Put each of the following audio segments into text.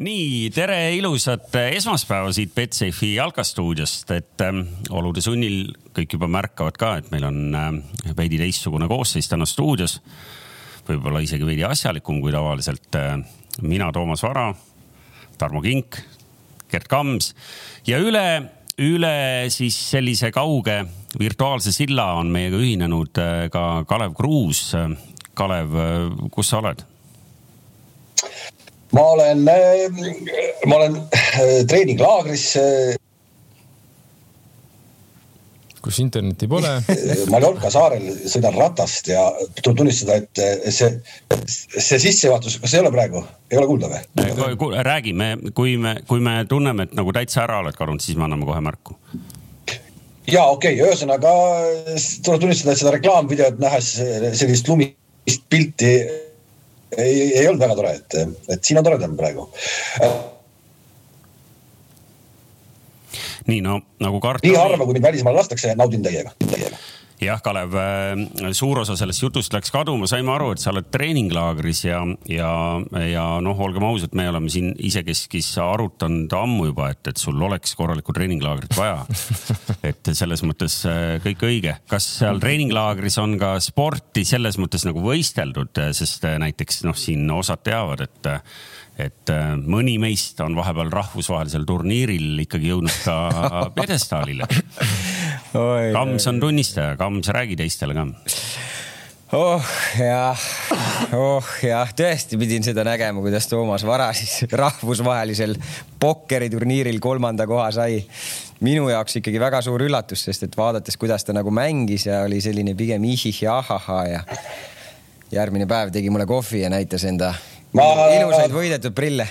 nii, tere ilusat esmaspäeva siit Betsafe'i jalkastuudiost, et äh, olude sunnil kõik juba märkavad ka, et meil on äh, veidi teistsugune koosseis täna stuudios. võib-olla isegi veidi asjalikum kui tavaliselt äh,. mina, Toomas Vara, Tarmo Kink, Gerd Kams ja üle, üle siis sellise kauge virtuaalse silla on meiega ühinenud äh, ka Kalev Kruus. Kalev, äh, kus sa oled? Ma olen, äh, ma olen äh, treeninglaagris. Äh, kus internetti pole? Mallorca saarel sõidan ratast ja tuleb tunnistada, et see, see sissejuhatus, kas ei ole praegu, ei ole kuulda või? räägime, kui me, kui me tunneme, et nagu täitsa ära oled kadunud, siis me anname kohe märku. Ja okei. Okay,, ühesõnaga tuleb tunnistada, et seda reklaamvideot nähes sellist lumist pilti ei, ei olnud väga tore, et, et siin on toredam praegu. nii no nagu karta. nii harva, kui mind välismaale lastakse, naudin teiega, teiega jah, Kalev, äh, suur osa sellest jutust läks kaduma, saime aru, et sa oled treeninglaagris ja, ja, ja noh, olgem ausad, me oleme siin isekeskis arutanud ammu juba, et, et sul oleks korralikku treeninglaagrit vaja. et selles mõttes äh, kõik õige. kas seal treeninglaagris on ka sporti selles mõttes nagu võisteldud, sest äh, näiteks noh, siin osad teavad, et et mõni meist on vahepeal rahvusvahelisel turniiril ikkagi jõudnud ka pjedestaalile Kams on tunnistaja, Kams, räägi teistele ka. Oh jah, oh jah, tõesti pidin seda nägema, kuidas Toomas Vara siis rahvusvahelisel pokkeriturniiril kolmanda koha sai. minu jaoks ikkagi väga suur üllatus, sest et vaadates, kuidas ta nagu mängis ja oli selline pigem ihih ja ahahaa ja järgmine päev tegi mulle kohvi ja näitas enda ma... ilusaid võidetud prille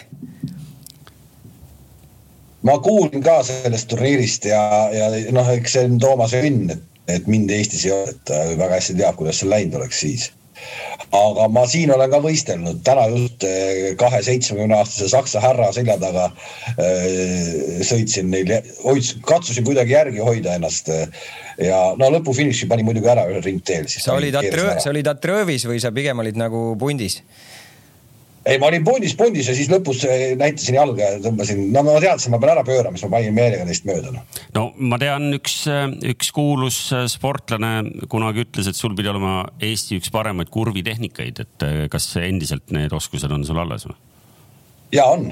ma kuulin ka sellest turniirist ja, ja noh, eks see on Toomase õnn, et, et mind Eestis ei ole, et ta väga hästi teab, kuidas seal läinud oleks siis. aga ma siin olen ka võistelnud, täna just eh, kahe seitsmekümne aastase saksa härra selja taga äh, sõitsin neil, hoidsin, katsusin kuidagi järgi hoida ennast. ja no lõpufiniši panin muidugi ära ühel ringteel. sa olid Atrõ-, sa olid Atrõvis või sa pigem olid nagu pundis? Ei, ma olin pundis, pundis ja siis lõpus eh, näitasin jalga ja tõmbasin, no ma teadsin, ma pean ära pöörama, siis ma panin meelega neist mööda no.. no ma tean, üks, üks kuulus eh, sportlane kunagi ütles, et sul pidi olema Eesti üks paremaid kurvitehnikaid, et eh, kas endiselt need oskused on sul alles või? ja on,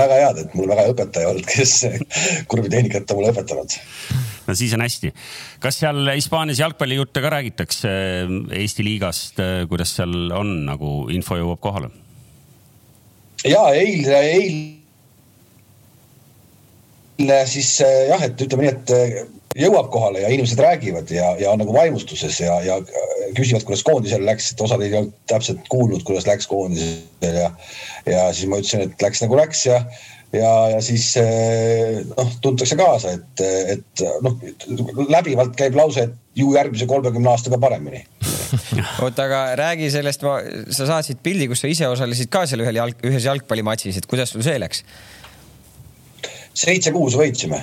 väga head, et mul väga õpetaja olnud, kes kurvitehnikat on mulle õpetanud no siis on hästi. kas seal Hispaanias jalgpallijutte ka räägitakse eh, Eesti liigast, eh, kuidas seal on, nagu info jõuab kohale? ja eile, eile siis eh, jah, et ütleme nii, et jõuab kohale ja inimesed räägivad ja, ja on nagu vaimustuses ja, ja küsivad, kuidas koondisel läks, et osad ei olnud täpselt kuulnud, kuidas läks koondisel ja, ja siis ma ütlesin, et läks nagu läks ja ja, ja siis eh, noh, tuntakse kaasa, et, et noh, läbivalt käib lause, et ju järgmise kolmekümne aastaga paremini. oota, aga räägi sellest, sa saatsid pildi, kus sa ise osalesid ka seal ühel jalg, ühes jalgpallimatšis, et kuidas sul see läks? seitse-kuus võitsime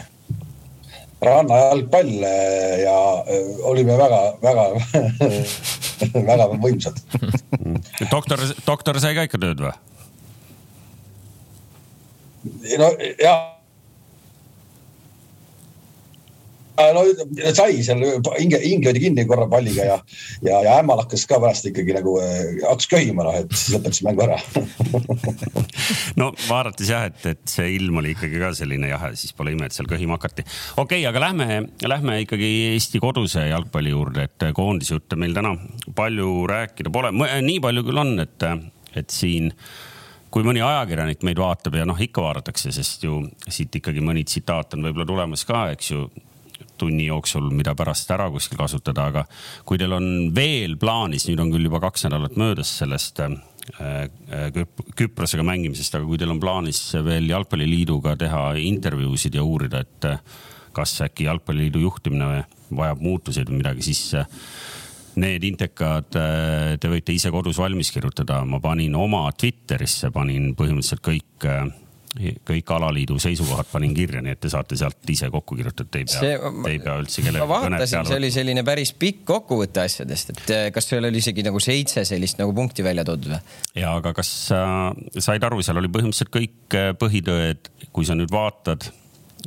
rannajalgpall eh, ja eh, olime väga-väga väga võimsad. doktor, doktor sai ka ikka tööd või? No ja. No sai seal hinge, hing löödi kinni korra palliga ja, ja, ja ämmal hakkas ka pärast ikkagi nagu äh, hakkas köhima noh, et lõpetas mängu ära. No vaadates jah, et, et see ilm oli ikkagi ka selline jahe, siis pole ime, et seal köhima hakati. okei okay,, aga lähme, lähme ikkagi Eesti koduse jalgpalli juurde, et koondisjutte meil täna palju rääkida pole, nii palju küll on, et, et siin äh, kui mõni ajakirjanik meid vaatab ja noh, ikka vaadatakse, sest ju siit ikkagi mõni tsitaat on võib-olla tulemas ka, eks ju tunni jooksul, mida pärast ära kuskil kasutada, aga kui teil on veel plaanis, nüüd on küll juba kaks nädalat möödas sellest äh, äh Küprosega mängimisest, aga kui teil on plaanis veel Jalgpalliliiduga teha intervjuusid ja uurida, et äh, kas äkki Jalgpalliliidu juhtimine vajab muutuseid või midagi, siis Need intekad äh, te võite ise kodus valmis kirjutada, ma panin oma Twitterisse, panin põhimõtteliselt kõik, äh, kõik alaliidu seisukohad panin kirja, nii et te saate sealt ise kokku kirjutada, te ei pea, te ei pea üldse kellelegi kõnet peale. see oli selline päris pikk kokkuvõte asjadest, et eh, kas seal oli isegi nagu seitse sellist nagu punkti välja toodud või? ja, aga kas sa said aru, seal oli põhimõtteliselt kõik põhitööd, kui sa nüüd vaatad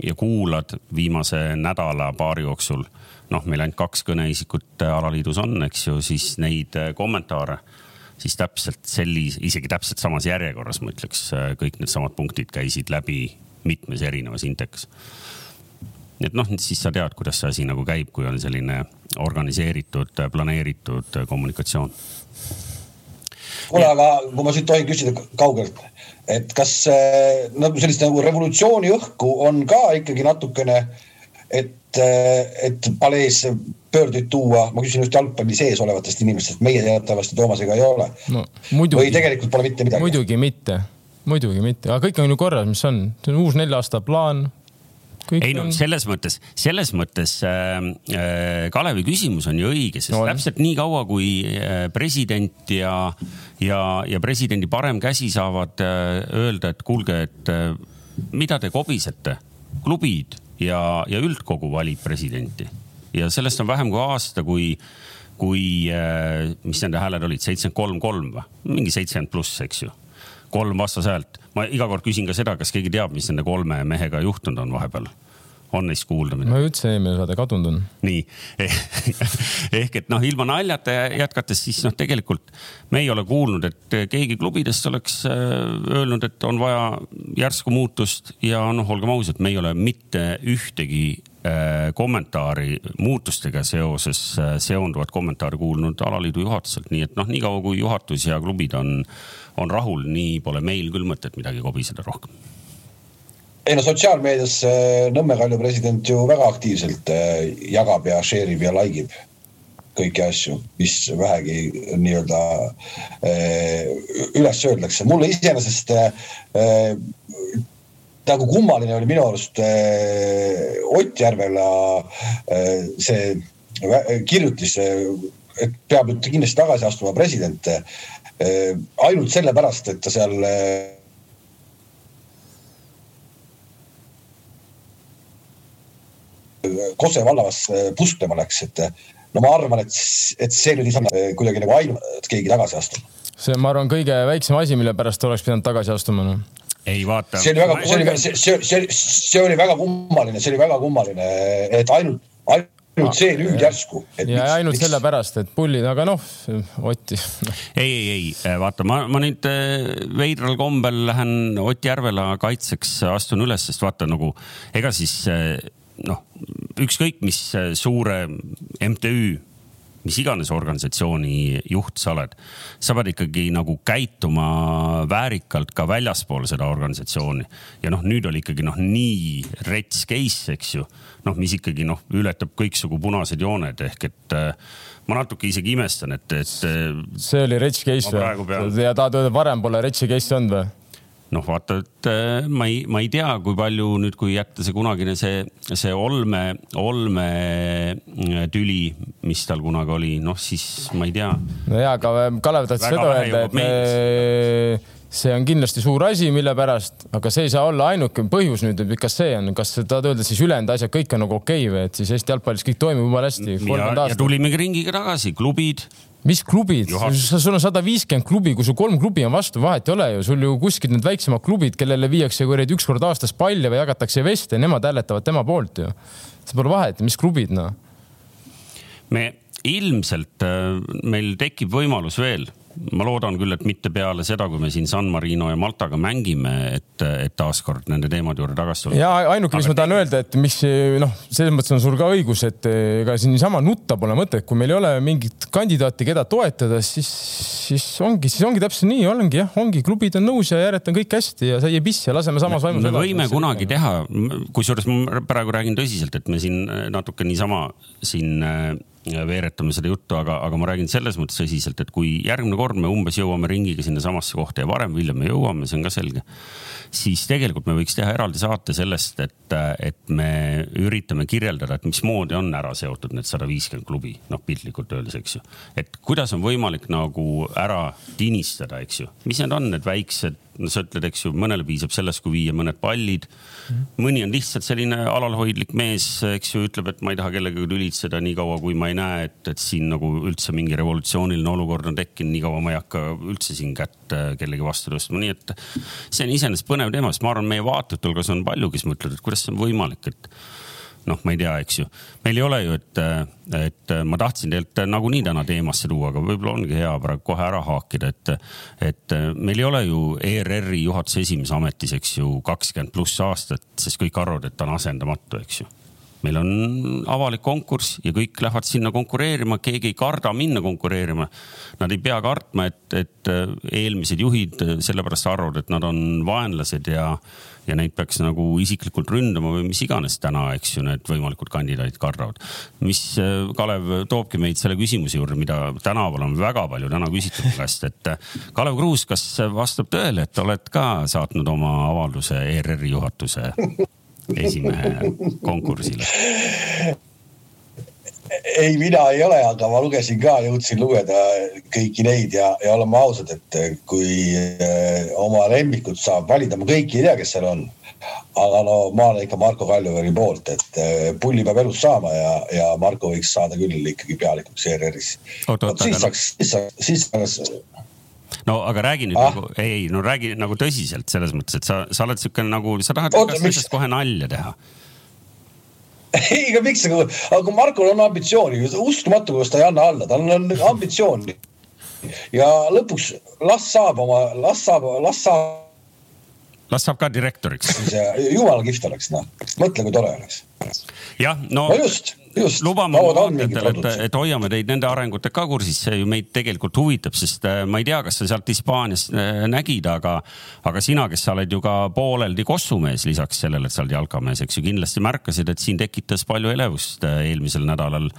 ja kuulad viimase nädala-paari jooksul, noh, meil ainult kaks kõneisikut alaliidus on, eks ju, siis neid eh, kommentaare siis täpselt sellise, isegi täpselt samas järjekorras, ma ütleks, kõik needsamad punktid käisid läbi mitmes erinevas intekas. nii et noh, siis sa tead, kuidas see asi nagu käib, kui on selline organiseeritud, planeeritud kommunikatsioon. kuule, aga kui ma siit tohin küsida kaugelt, et kas nagu sellist nagu revolutsiooni õhku on ka ikkagi natukene, et, et palees pöörduid tuua, ma küsin just jalgpalli sees olevatest inimestest, meie teatavasti Toomasega ei ole. No,. või tegelikult pole mitte midagi? muidugi mitte, muidugi mitte, aga kõik on ju korras, mis on, see on uus nelja aasta plaan. ei no on... selles mõttes, selles mõttes äh, äh, Kalevi küsimus on ju õige, sest no, täpselt nii kaua, kui äh, president ja, ja, ja presidendi parem käsi saavad äh, öelda, et kuulge, et äh, mida te kobisete, klubid ja, ja üldkogu valib presidenti ja sellest on vähem kui aasta, kui, kui, äh, mis nende hääled olid, seitsekümmend kolm, kolm või? mingi seitsekümmend pluss, eks ju. kolm vastashäält. ma iga kord küsin ka seda, kas keegi teab, mis nende kolme mehega juhtunud on vahepeal on neist kuulda midagi? ma ütlesin, eelmine saade kadunud on. nii ehk et noh, ilma naljata jätkates, siis noh, tegelikult me ei ole kuulnud, et keegi klubidest oleks äh, öelnud, et on vaja järsku muutust ja noh, olgem ausad, me ei ole mitte ühtegi äh, kommentaari muutustega seoses äh, seonduvat kommentaari kuulnud alaliidu juhatuselt, nii et noh, niikaua kui juhatus ja klubid on, on rahul, nii pole meil küll mõtet midagi kobiseda rohkem ei no sotsiaalmeedias äh, Nõmme Kalju president ju väga aktiivselt äh, jagab ja share ib ja like ib kõiki asju, mis vähegi nii-öelda äh, üles öeldakse. mulle iseenesest nagu kummaline oli minu arust Ott Järvela see kirjutis, et peab nüüd kindlasti tagasi astuma president. ainult sellepärast, et ta seal Kose vallas pustlema läks, et no ma arvan, et, et see nüüd ei saa äh, kuidagi nagu ainult keegi tagasi astuma. see, ma arvan, kõige väiksem asi, mille pärast oleks pidanud tagasi astuma no ei vaata. see oli väga, see oli, see, see, see, see oli väga kummaline, see oli väga kummaline, et ainult, ainult see nüüd järsku. ja ainult miks... sellepärast, et pullid, aga noh, Otti. ei, ei, ei vaata, ma, ma nüüd äh, veidral kombel lähen Ott Järvela kaitseks, astun üles, sest vaata nagu ega siis äh, noh, ükskõik mis suure MTÜ, mis iganes organisatsiooni juht sa oled, sa pead ikkagi nagu käituma väärikalt ka väljaspool seda organisatsiooni. ja noh, nüüd oli ikkagi noh, nii rets case, eks ju, noh, mis ikkagi noh, ületab kõiksugu punased jooned ehk et äh, ma natuke isegi imestan, et, et. see oli rets case või? ja tahad öelda, varem pole retsi case olnud või? Noh, vaata, et äh, ma ei, ma ei tea, kui palju nüüd, kui jätta see kunagine see, see olme, olme äh, mis tal kunagi oli, noh siis ma ei tea. no ja, aga äh, Kalev tahtis seda öelda, et me, see on kindlasti suur asi, mille pärast, aga see ei saa olla ainuke põhjus nüüd, et kas see on, kas tahad öelda siis ülejäänud asjad kõik on nagu okei okay või et siis Eesti jalgpallis kõik toimub jumala hästi. ja, ja tulimegi ringiga tagasi, klubid mis klubid, sul on sada viiskümmend klubi, kui sul kolm klubi on vastu, vahet ei ole ju, sul ju kuskil need väiksemad klubid, kellele viiakse kuradi üks kord aastas palle või jagatakse veste, nemad hääletavad tema poolt ju. see pole vahet, mis klubid noh. me ilmselt, äh, meil tekib võimalus veel ma loodan küll, et mitte peale seda, kui me siin San Marino ja Maltaga mängime, et, et taaskord nende teemade juurde tagasi tulla. ja ainuke, mis ma tahan öelda, et mis noh, selles mõttes on sul ka õigus, et ega siin niisama nutta pole mõtet, kui meil ei ole mingit kandidaati, keda toetada, siis, siis ongi, siis ongi täpselt nii, ongi jah, ongi klubid on nõus ja järjed on kõik hästi ja sai pissi ja laseme samas vaimus. me võime edasi. kunagi teha, kusjuures ma praegu räägin tõsiselt, et me siin natuke niisama siin veeretame seda juttu, aga, aga ma räägin selles mõttes tõsiselt, et kui järgmine kord me umbes jõuame ringiga sinnasamasse kohta ja varem või hiljem me jõuame, see on ka selge. siis tegelikult me võiks teha eraldi saate sellest, et, et me üritame kirjeldada, et mismoodi on ära seotud need sada viiskümmend klubi, noh piltlikult öeldes, eks ju. et kuidas on võimalik nagu ära tinistada, eks ju, mis need on need väiksed sa ütled, eks ju, mõnele piisab sellest, kui viia mõned pallid mm. -hmm. mõni on lihtsalt selline alalhoidlik mees, eks ju, ütleb, et ma ei taha kellegagi tülitseda nii kaua, kui ma ei näe, et, et siin nagu üldse mingi revolutsiooniline olukord on tekkinud, nii kaua ma ei hakka üldse siin kätt äh, kellegi vastu tõstma, nii et see on iseenesest põnev teema, sest ma arvan, meie vaatajate hulgas on palju, kes mõtlevad, et kuidas see on võimalik, et noh, ma ei tea, eks ju. meil ei ole ju, et, et ma tahtsin tegelikult nagunii täna teemasse tuua, aga võib-olla ongi hea praegu kohe ära haakida, et, et meil ei ole ju ERR-i juhatuse esimees ametis, eks ju, kakskümmend pluss aastat, sest kõik arvavad, et ta on asendamatu, eks ju meil on avalik konkurss ja kõik lähevad sinna konkureerima, keegi ei karda minna konkureerima. Nad ei pea kartma, et, et eelmised juhid sellepärast arvavad, et nad on vaenlased ja, ja neid peaks nagu isiklikult ründama või mis iganes täna, eks ju, need võimalikud kandidaadid kardavad. mis, Kalev, toobki meid selle küsimuse juurde, mida tänaval on väga palju täna küsitud mu käest, et Kalev Kruus, kas vastab tõele, et oled ka saatnud oma avalduse ERR-i juhatuse esimehe konkursile? ei, mina ei ole, aga ma lugesin ka, jõudsin lugeda kõiki neid ja, ja oleme ausad, et kui äh, oma lemmikut saab valida, ma kõiki ei tea, kes seal on. aga no ma olen ikka Marko Kaljuveri poolt, et äh, pulli peab elus saama ja, ja Marko võiks saada küll ikkagi pealikuks ERR-is. siis saaks, siis saaks, siis saaks no aga räägi nüüd ah. nagu, ei, ei no räägi nagu tõsiselt selles mõttes, et sa, sa oled siukene nagu, sa tahad igast asjast kohe nalja teha ei, aga miks, aga kui Markol on ambitsiooni, uskumatu, kuidas ta ei anna alla, tal on ambitsiooni. ja lõpuks las saab oma, las saab, las saab. las saab ka direktoriks. jumala kihvt oleks, noh, mõtle, kui tore oleks. jah, no. no just lubame oma vaatajatele, et, et hoiame teid nende arengutega ka kursis, see ju meid tegelikult huvitab, sest äh, ma ei tea, kas sa sealt Hispaaniast äh, nägid, aga, aga sina, kes sa oled ju ka pooleldi kossumees, lisaks sellele, et sa oled jalkamees, eks ju, kindlasti märkasid, et siin tekitas palju elevust äh, eelmisel nädalal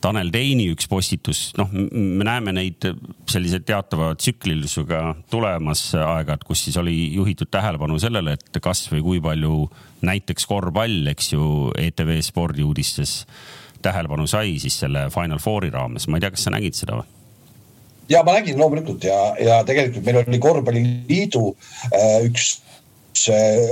Tanel Teini üks postitus, noh, me näeme neid sellise teatava tsüklilisusega tulemas aeg-ajalt, kus siis oli juhitud tähelepanu sellele, et kas või kui palju näiteks korvpall, eks ju, ETV spordiuudistes tähelepanu sai siis selle Final Fouri raames, ma ei tea, kas sa nägid seda või? ja ma nägin loomulikult ja, ja tegelikult meil oli korvpalliliidu äh, üks üks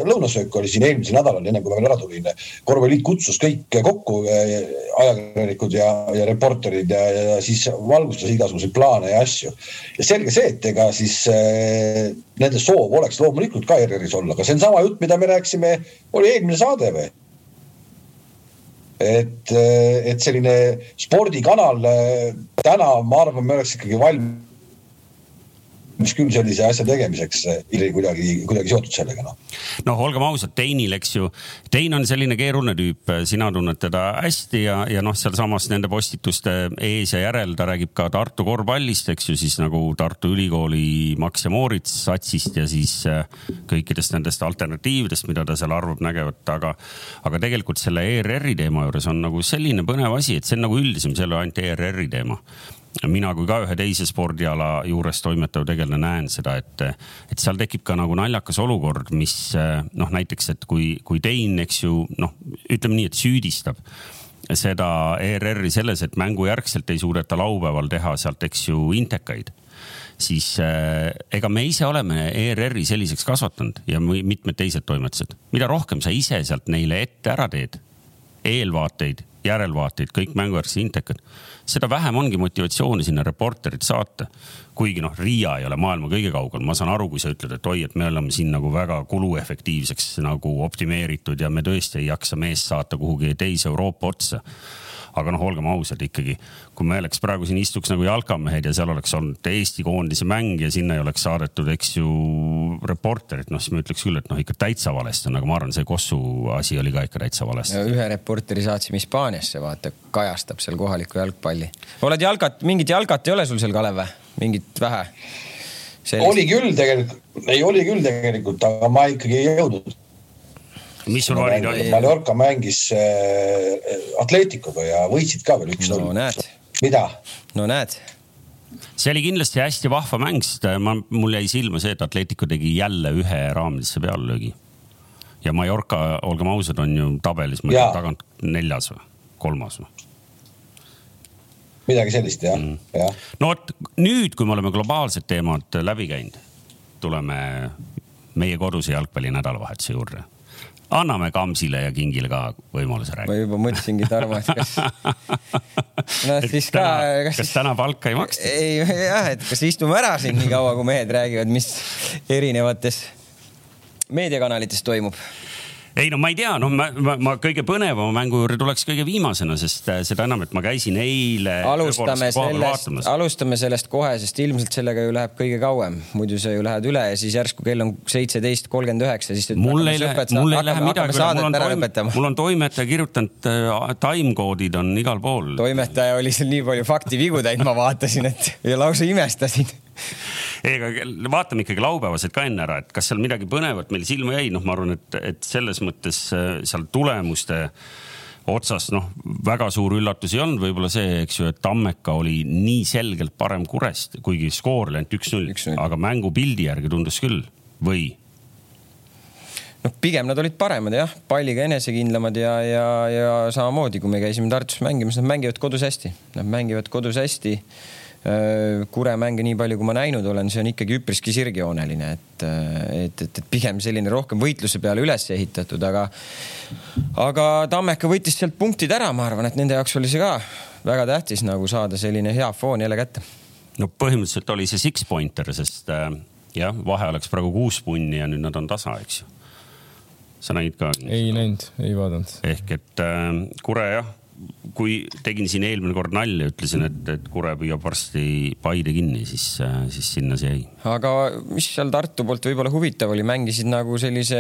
lõunasöök oli siin eelmisel nädalal, enne kui ma veel ära tulin. korvpalliliit kutsus kõik kokku, eh, ajakirjanikud ja, ja reporterid ja, ja siis valgustas igasuguseid plaane ja asju. ja selge see, et ega siis äh, nende soov oleks loomulikult ka ERR-is olla, aga see on sama jutt, mida me rääkisime, oli eelmine saade või? et, eh, et selline spordikanal täna, ma arvan, me oleks ikkagi valmis valmis küll sellise asja tegemiseks, kuidagi, kuidagi seotud sellega noh. noh, olgem ausad, Teinil, eks ju, Tein on selline keeruline tüüp, sina tunned teda hästi ja, ja noh, sealsamas nende postituste ees ja järel ta räägib ka Tartu korvpallist, eks ju, siis nagu Tartu Ülikooli Max ja Moritz satsist ja siis äh, kõikidest nendest alternatiividest, mida ta seal arvab nägevat, aga, aga tegelikult selle ERR-i teema juures on nagu selline põnev asi, et see on nagu üldisem, see ei ole ainult ERR-i teema mina kui ka ühe teise spordiala juures toimetav tegelane näen seda, et, et seal tekib ka nagu naljakas olukord, mis noh, näiteks, et kui, kui Tein, eks ju, noh, ütleme nii, et süüdistab seda ERR-i selles, et mängujärgselt ei suudeta laupäeval teha sealt, eks ju, intekaid siis ega me ise oleme ERR-i selliseks kasvatanud ja mitmed teised toimetused. mida rohkem sa ise sealt neile ette ära teed, eelvaateid, järelvaateid, kõik mängujärgsed intekad. Seda vähem ongi motivatsiooni sinna reporterit saata. kuigi noh, Riia ei ole maailma kõige kaugel, ma saan aru, kui sa ütled, et oi, et me oleme siin nagu väga kuluefektiivseks nagu optimeeritud ja me tõesti ei jaksa meest saata kuhugi teise Euroopa otsa aga noh, olgem ausad ikkagi, kui me oleks praegu siin istuks nagu jalkamehed ja seal oleks olnud Eesti koondise mäng ja sinna ei oleks saadetud, eks ju, reporterit, noh siis ma ütleks küll, et noh, ikka täitsa valesti on, aga ma arvan, see Kossu asi oli ka ikka täitsa valesti. ühe reporteri saatsime Hispaaniasse, vaata, kajastab seal kohalikku jalgpalli. oled jalgat, mingit jalgat ei ole sul seal, Kalev või? mingit vähe? Sellist... oli küll tegelikult, ei oli küll tegelikult, aga ma ikkagi ei jõudnud mis sul valid olid? Mallorca mängis äh, Atleticoga ja võitsid ka veel üks-null no,. mida? no näed. see oli kindlasti hästi vahva mäng, sest äh, ma, mul jäi silma see, et Atletico tegi jälle ühe raamidesse peallöögi. ja Mallorca, olgem ausad, on ju tabelis, ma ei tea, tagant neljas või kolmas või? midagi sellist jah mm., jah. no vot nüüd, kui me oleme globaalsed teemad läbi käinud, tuleme meie koduse jalgpalli nädalavahetuse juurde anname Kamsile ja Kingile ka võimaluse ma rääkida. juba mõtlesingi, Tarmo, et kas, no siis ka täna, kas täna palka ei maksta? ei jah, et kas istume ära siin nii kaua, kui mehed räägivad, mis erinevates meediakanalites toimub. Ei no ma ei tea, noh, ma, ma, ma kõige põnevama mängu juurde tuleks kõige viimasena, sest äh, seda enam, et ma käisin eile. alustame sellest, alustame sellest kohe, sest ilmselt sellega ju läheb kõige kauem, muidu sa ju lähed üle ja siis järsku kell on seitseteist kolmkümmend üheksa, siis. mul ei lähe, mul ei lähe midagi, mul on toim, mul on toimetaja kirjutanud äh, timecode'id on igal pool. toimetaja oli seal nii palju faktivigu teinud, ma vaatasin, et ja lausa imestasin. ei, aga vaatame ikkagi laupäevased ka enne ära, et kas seal midagi põnevat meil silma jäi, noh, ma arvan, et, et selles mõttes äh, seal tulemuste otsas noh, väga suur üllatus ei olnud, võib-olla see, eks ju, et Tammeka oli nii selgelt parem Kurest, kuigi skoor oli ainult üks-null, 1-0. aga mängupildi järgi tundus küll või noh, pigem nad olid paremad jah, palliga enesekindlamad ja, ja, ja samamoodi, kui me käisime Tartus mängimas, nad mängivad kodus hästi, nad mängivad kodus hästi. Kure mänge nii palju, kui ma näinud olen, see on ikkagi üpriski sirgjooneline, et, et, et, et pigem selline rohkem võitluse peale üles ehitatud, aga, aga Tammeka võttis sealt punktid ära, ma arvan, et nende jaoks oli see ka väga tähtis nagu saada selline hea foon jälle kätte. no põhimõtteliselt oli see six pointer, sest äh, jah, vahe oleks praegu kuus punni ja nüüd nad on tasa, eks ju. sa nägid ka? ei näinud, ei vaadanud. ehk et äh, Kure jah, kui tegin siin eelmine kord nalja, ütlesin, et, et Kure püüab varsti Paide kinni, siis siis sinna see jäi. aga mis seal Tartu poolt võib-olla huvitav oli, mängisid nagu sellise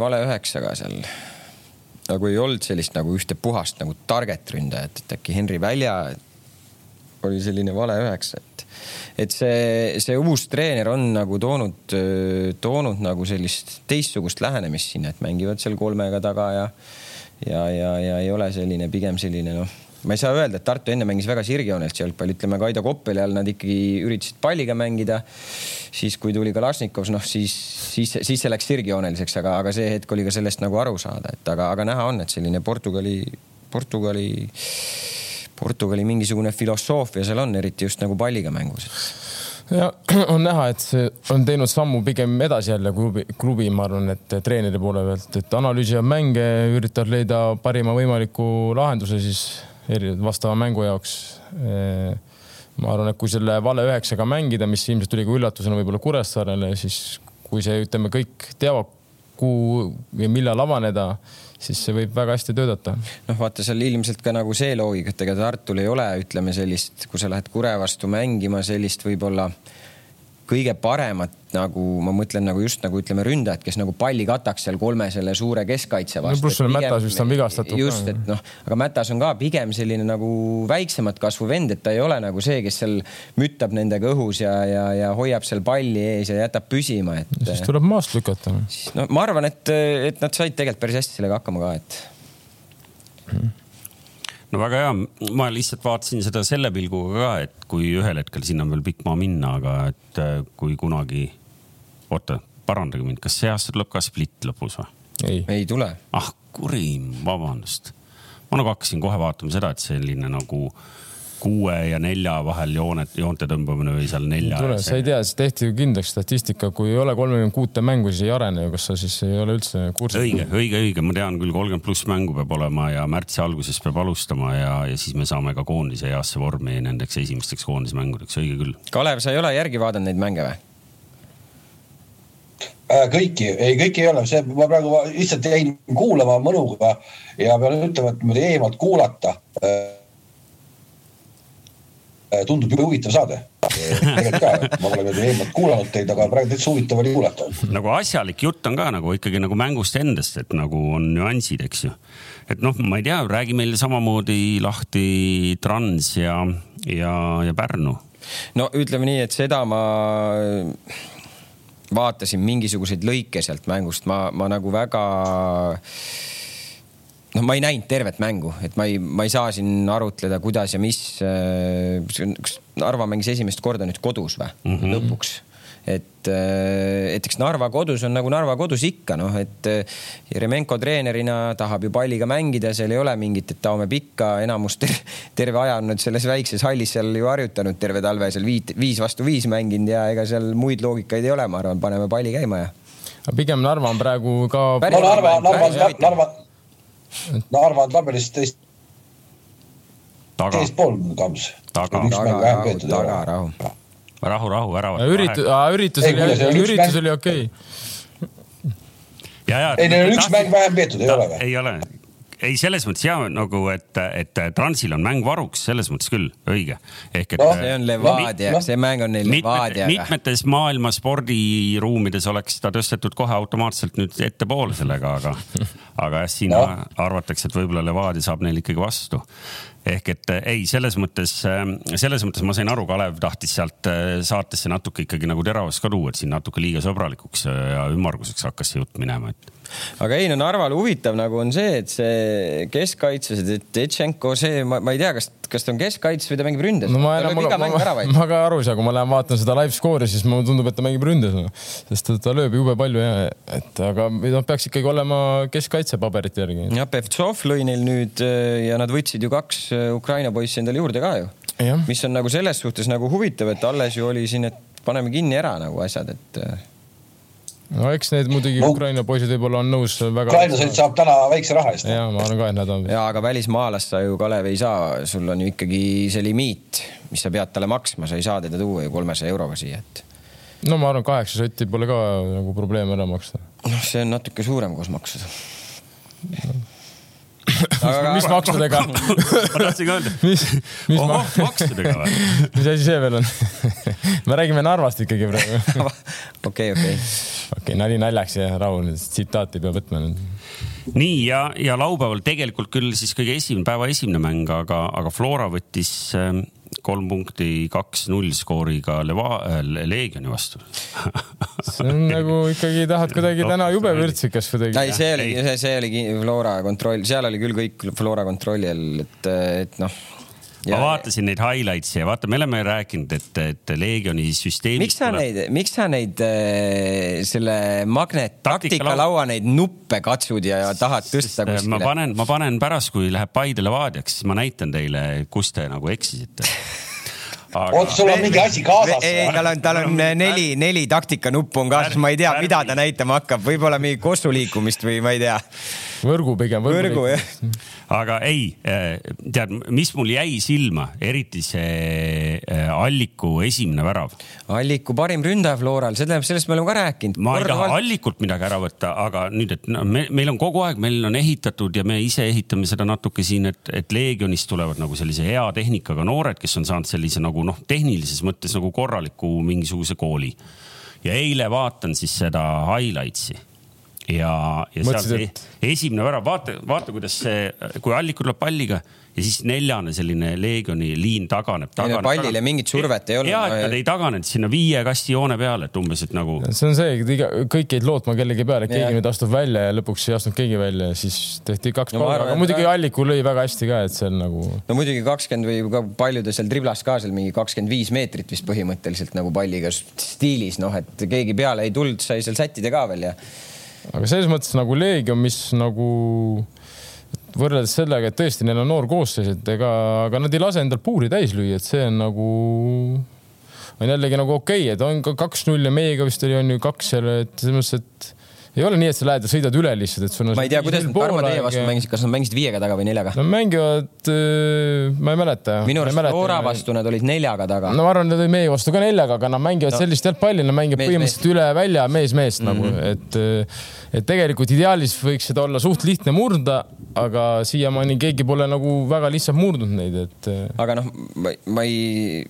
vale üheksaga seal. nagu ei olnud sellist nagu ühte puhast nagu target ründajat, et äkki Henri Välja oli selline vale üheksa, et, et see, see uus treener on nagu toonud, toonud nagu sellist teistsugust lähenemist sinna, et mängivad seal kolmega taga ja ja, ja, ja ei ole selline pigem selline noh, ma ei saa öelda, et Tartu enne mängis väga sirgjoonelist jalgpalli, ütleme Kaido Koppeli all nad ikkagi üritasid palliga mängida. siis kui tuli Kalašnikov, noh siis, siis, siis see läks sirgjooneliseks, aga, aga see hetk oli ka sellest nagu aru saada, et aga, aga näha on, et selline Portugali, Portugali, Portugali mingisugune filosoofia seal on, eriti just nagu palliga mängus. Ja on näha, et see on teinud sammu pigem edasi jälle klubi, klubi, ma arvan, et treeneri poole pealt, et analüüsivad mänge, üritavad leida parima võimaliku lahenduse siis vastava mängu jaoks. ma arvan, et kui selle vale üheksaga mängida, mis ilmselt tuli ka üllatusena võib-olla Kuressaarele, siis kui see, ütleme, kõik teavad, kuhu ja millal avaneda, siis see võib väga hästi töötada. noh, vaata seal ilmselt ka nagu see loogika, et ega Tartul ei ole, ütleme sellist, kui sa lähed Kure vastu mängima, sellist võib-olla kõige paremat nagu ma mõtlen nagu just nagu ütleme ründajat, kes nagu palli kataks seal kolme selle suure keskkaitse vastu. pluss sul Mätas vist on vigastatud just, et noh, aga Mätas on ka pigem selline nagu väiksemat kasvu vend, et ta ei ole nagu see, kes seal müttab nendega õhus ja, ja, ja hoiab seal palli ees ja jätab püsima, et. siis tuleb maast lükata. no ma arvan, et, et nad said tegelikult päris hästi sellega hakkama ka, et no väga hea, ma lihtsalt vaatasin seda selle pilguga ka, et kui ühel hetkel sinna on veel pikk maa minna, aga et äh, kui kunagi, oota, parandage mind, kas see aasta tuleb ka split lõpus või? ei, ei tule ah kurim, vabandust. ma nagu hakkasin kohe vaatama seda, et selline nagu kuue ja nelja vahel joonet, joonte tõmbamine või seal nelja. tule, sa ei tea, siis tehti ju kindlaks statistika, kui ei ole kolmekümmend kuute mängu, siis ei arene ju, kas sa siis ei ole üldse kursis? õige, õige, õige, ma tean küll, kolmkümmend pluss mängu peab olema ja märtsi alguses peab alustama ja, ja siis me saame ka koondise heasse vormi nendeks esimesteks koondismängudeks, õige küll. Kalev, sa ei ole järgi vaadanud neid mänge või? Äh, kõiki, ei kõiki ei ole, see ma praegu lihtsalt jäin kuulama mõnuga ja pean ütlema, et niimoodi eemalt kuulata äh, tundub jube huvitav saade. tegelikult ka, ma pole niimoodi eemalt kuulanud teid, aga praegu täitsa huvitav oli kuulata. nagu asjalik jutt on ka nagu ikkagi nagu mängust endast, et nagu on nüansid, eks ju. et noh, ma ei tea, räägi meile samamoodi lahti Trans ja, ja, ja Pärnu. no ütleme nii, et seda ma vaatasin mingisuguseid lõike sealt mängust, ma, ma nagu väga noh, ma ei näinud tervet mängu, et ma ei, ma ei saa siin arutleda, kuidas ja mis. kas Narva mängis esimest korda nüüd kodus või mm -hmm. lõpuks? et, et eks Narva kodus on nagu Narva kodus ikka noh, et eh, Jeremenko treenerina tahab ju palliga mängida, seal ei ole mingit, et taome pikka, enamus ter terve aja on nad selles väikses hallis seal ju harjutanud terve talve seal viit, viis vastu viis mänginud ja ega seal muid loogikaid ei ole, ma arvan, paneme palli käima ja pigem Narva on praegu ka. no Narva, Narva, Narva, Narva on tabelis teist. teispool Kams. taga, taga, taga, rahu. rahu, rahu, ära. üritus, üritus oli, üritus oli okei okay. ja, ja. ei, neil on üks mäng vähem peetud, ei ole või? ei ole ei, selles mõttes ja nagu, et, et Transil on mäng varuks, selles mõttes küll õige. ehk et no,. see on Levadia no,, see mäng on neil Levadiaga. mitmetes maailma spordiruumides oleks ta tõstetud kohe automaatselt nüüd ettepoole sellega, aga, aga jah, siin no. arvatakse, et võib-olla Levadia saab neil ikkagi vastu ehk et ei, selles mõttes, selles mõttes ma sain aru, Kalev tahtis sealt saatesse natuke ikkagi nagu teravust ka tuua, et siin natuke liiga sõbralikuks ja ümmarguseks hakkas see jutt minema, et aga ei no Narval huvitav nagu on see, et see keskkaitse, see Tetšenko, see, ma, ma ei tea, kas, kas ta on keskkaitses või ta mängib ründes. no ma enam, ma, ma, ma, ma ka aru ei saa, kui ma lähen vaatan seda live skoori, siis mulle tundub, et ta mängib ründes no.. sest ta, ta lööb jube palju ja, et aga noh, peaks ikkagi olema keskkaitse paberite järgi. jah, Pevtsov lõi neil nüüd ja nad võtsid ju kaks äh, Ukraina poissi endale juurde ka ju. mis on nagu selles suhtes nagu huvitav, et alles ju oli siin, et paneme kinni ära nagu asjad, et äh, no eks need muidugi no, Ukraina poisid võib-olla on nõus väga. ukrainlased saab täna väikse raha eest. ja ma arvan ka, et nad on. ja aga välismaalast sa ju Kalev ei saa, sul on ju ikkagi see limiit, mis sa pead talle maksma, sa ei saa teda tuua ju kolmesaja euroga siia, et. no ma arvan, kaheksa sotti pole ka nagu probleem ära maksta. noh, see on natuke suurem koos maksudega no aga mis maksudega ma tahtsin ka öelda. mis, mis Oho, maksudega või? mis asi see veel on me räägime Narvast ikkagi praegu. okei, okei. okei, nali naljaks ja rahu, tsitaati ei pea võtma nüüd nii ja, ja laupäeval tegelikult küll siis kõige esimene, päeva esimene mäng, aga, aga Flora võttis ähm, kolm punkti, kaks-null skooriga Leva- äh,, Leegioni vastu see on nagu ikkagi tahad kuidagi täna jube vürtsikas kuidagi. ei, see oli, see, see oli Flora kontroll, seal oli küll kõik Flora kontrolli all, et, et noh ma vaatasin neid highlights'e ja vaata, me oleme rääkinud, et, et Leegioni süsteemis. miks sa tuleb... neid, miks sa neid äh, selle magnet taktika laua neid nuppe katsud ja tahad tõsta kuskile? ma panen, ma panen pärast, kui läheb Paide Levadiaks, siis ma näitan teile, kus te nagu eksisite aga.... oot, sul on mingi asi kaasas? ei, tal on, tal on neli, neli taktikanuppu on kaasas, ma ei tea, mida ta näitama hakkab, võib-olla mingi kossu liikumist või ma ei tea. Võrgu pigem. võrgu jah. aga ei, eh, tead, mis mul jäi silma, eriti see eh, Alliku esimene värav. Alliku parim ründaja Floral, see tähendab, sellest me oleme ka rääkinud. ma ei taha Allikult midagi ära võtta, aga nüüd, et no, me, meil on kogu aeg, meil on ehitatud ja me ise ehitame seda natuke siin, et, et Leegionist tulevad nagu sellise hea tehnikaga noored, kes on saanud sellise nagu noh, tehnilises mõttes nagu korraliku mingisuguse kooli. ja eile vaatan siis seda highlights'i ja, ja Mõtlesid, seal see et... esimene värav, vaata, vaata, kuidas see, kui Allik tuleb palliga ja siis neljane selline Leegioni liin taganeb, taganeb. pallile taganeb. mingit survet ei olnud. ja, et nad ei taganenud sinna viie kasti joone peale, et umbes, et nagu. see on see, et iga, kõik jäid lootma kellegi peale, et keegi nüüd astub välja ja lõpuks ei astunud keegi välja ja siis tehti kaks no, palga, aga muidugi ka... Alliku lõi väga hästi ka, et seal nagu. no muidugi kakskümmend või ka paljudel seal driblas ka seal mingi kakskümmend viis meetrit vist põhimõtteliselt nagu palliga stiilis, noh, et keegi peale ei tulnud, sai seal sättida ka veel ja aga selles mõttes nagu Leegion, mis nagu võrreldes sellega, et tõesti, neil on noor koosseis, et ega, aga nad ei lase endal puuri täis lüüa, et see on nagu, on jällegi nagu okei okay,, et on ka kaks-null ja meiega vist oli, on ju kaks seal, et selles mõttes, et ei ole nii, et sa lähed ja sõidad üle lihtsalt, et sul on. ma ei tea, kuidas nad Tarmo teie vastu mängisid, kas nad mängisid viiega taga või neljaga? Nad mängivad, ma ei mäleta. minu arust Flora vastu nad olid neljaga taga. no ma arvan, nad olid meie vastu ka neljaga, aga nad mängivad no. sellist jalgpalli, nad mängivad mees, põhimõtteliselt mees. üle välja mees meest mm -hmm. nagu, et, et tegelikult ideaalis võiks seda olla suht lihtne murda, aga siiamaani keegi pole nagu väga lihtsalt murdnud neid, et. aga noh, ma, ma ei,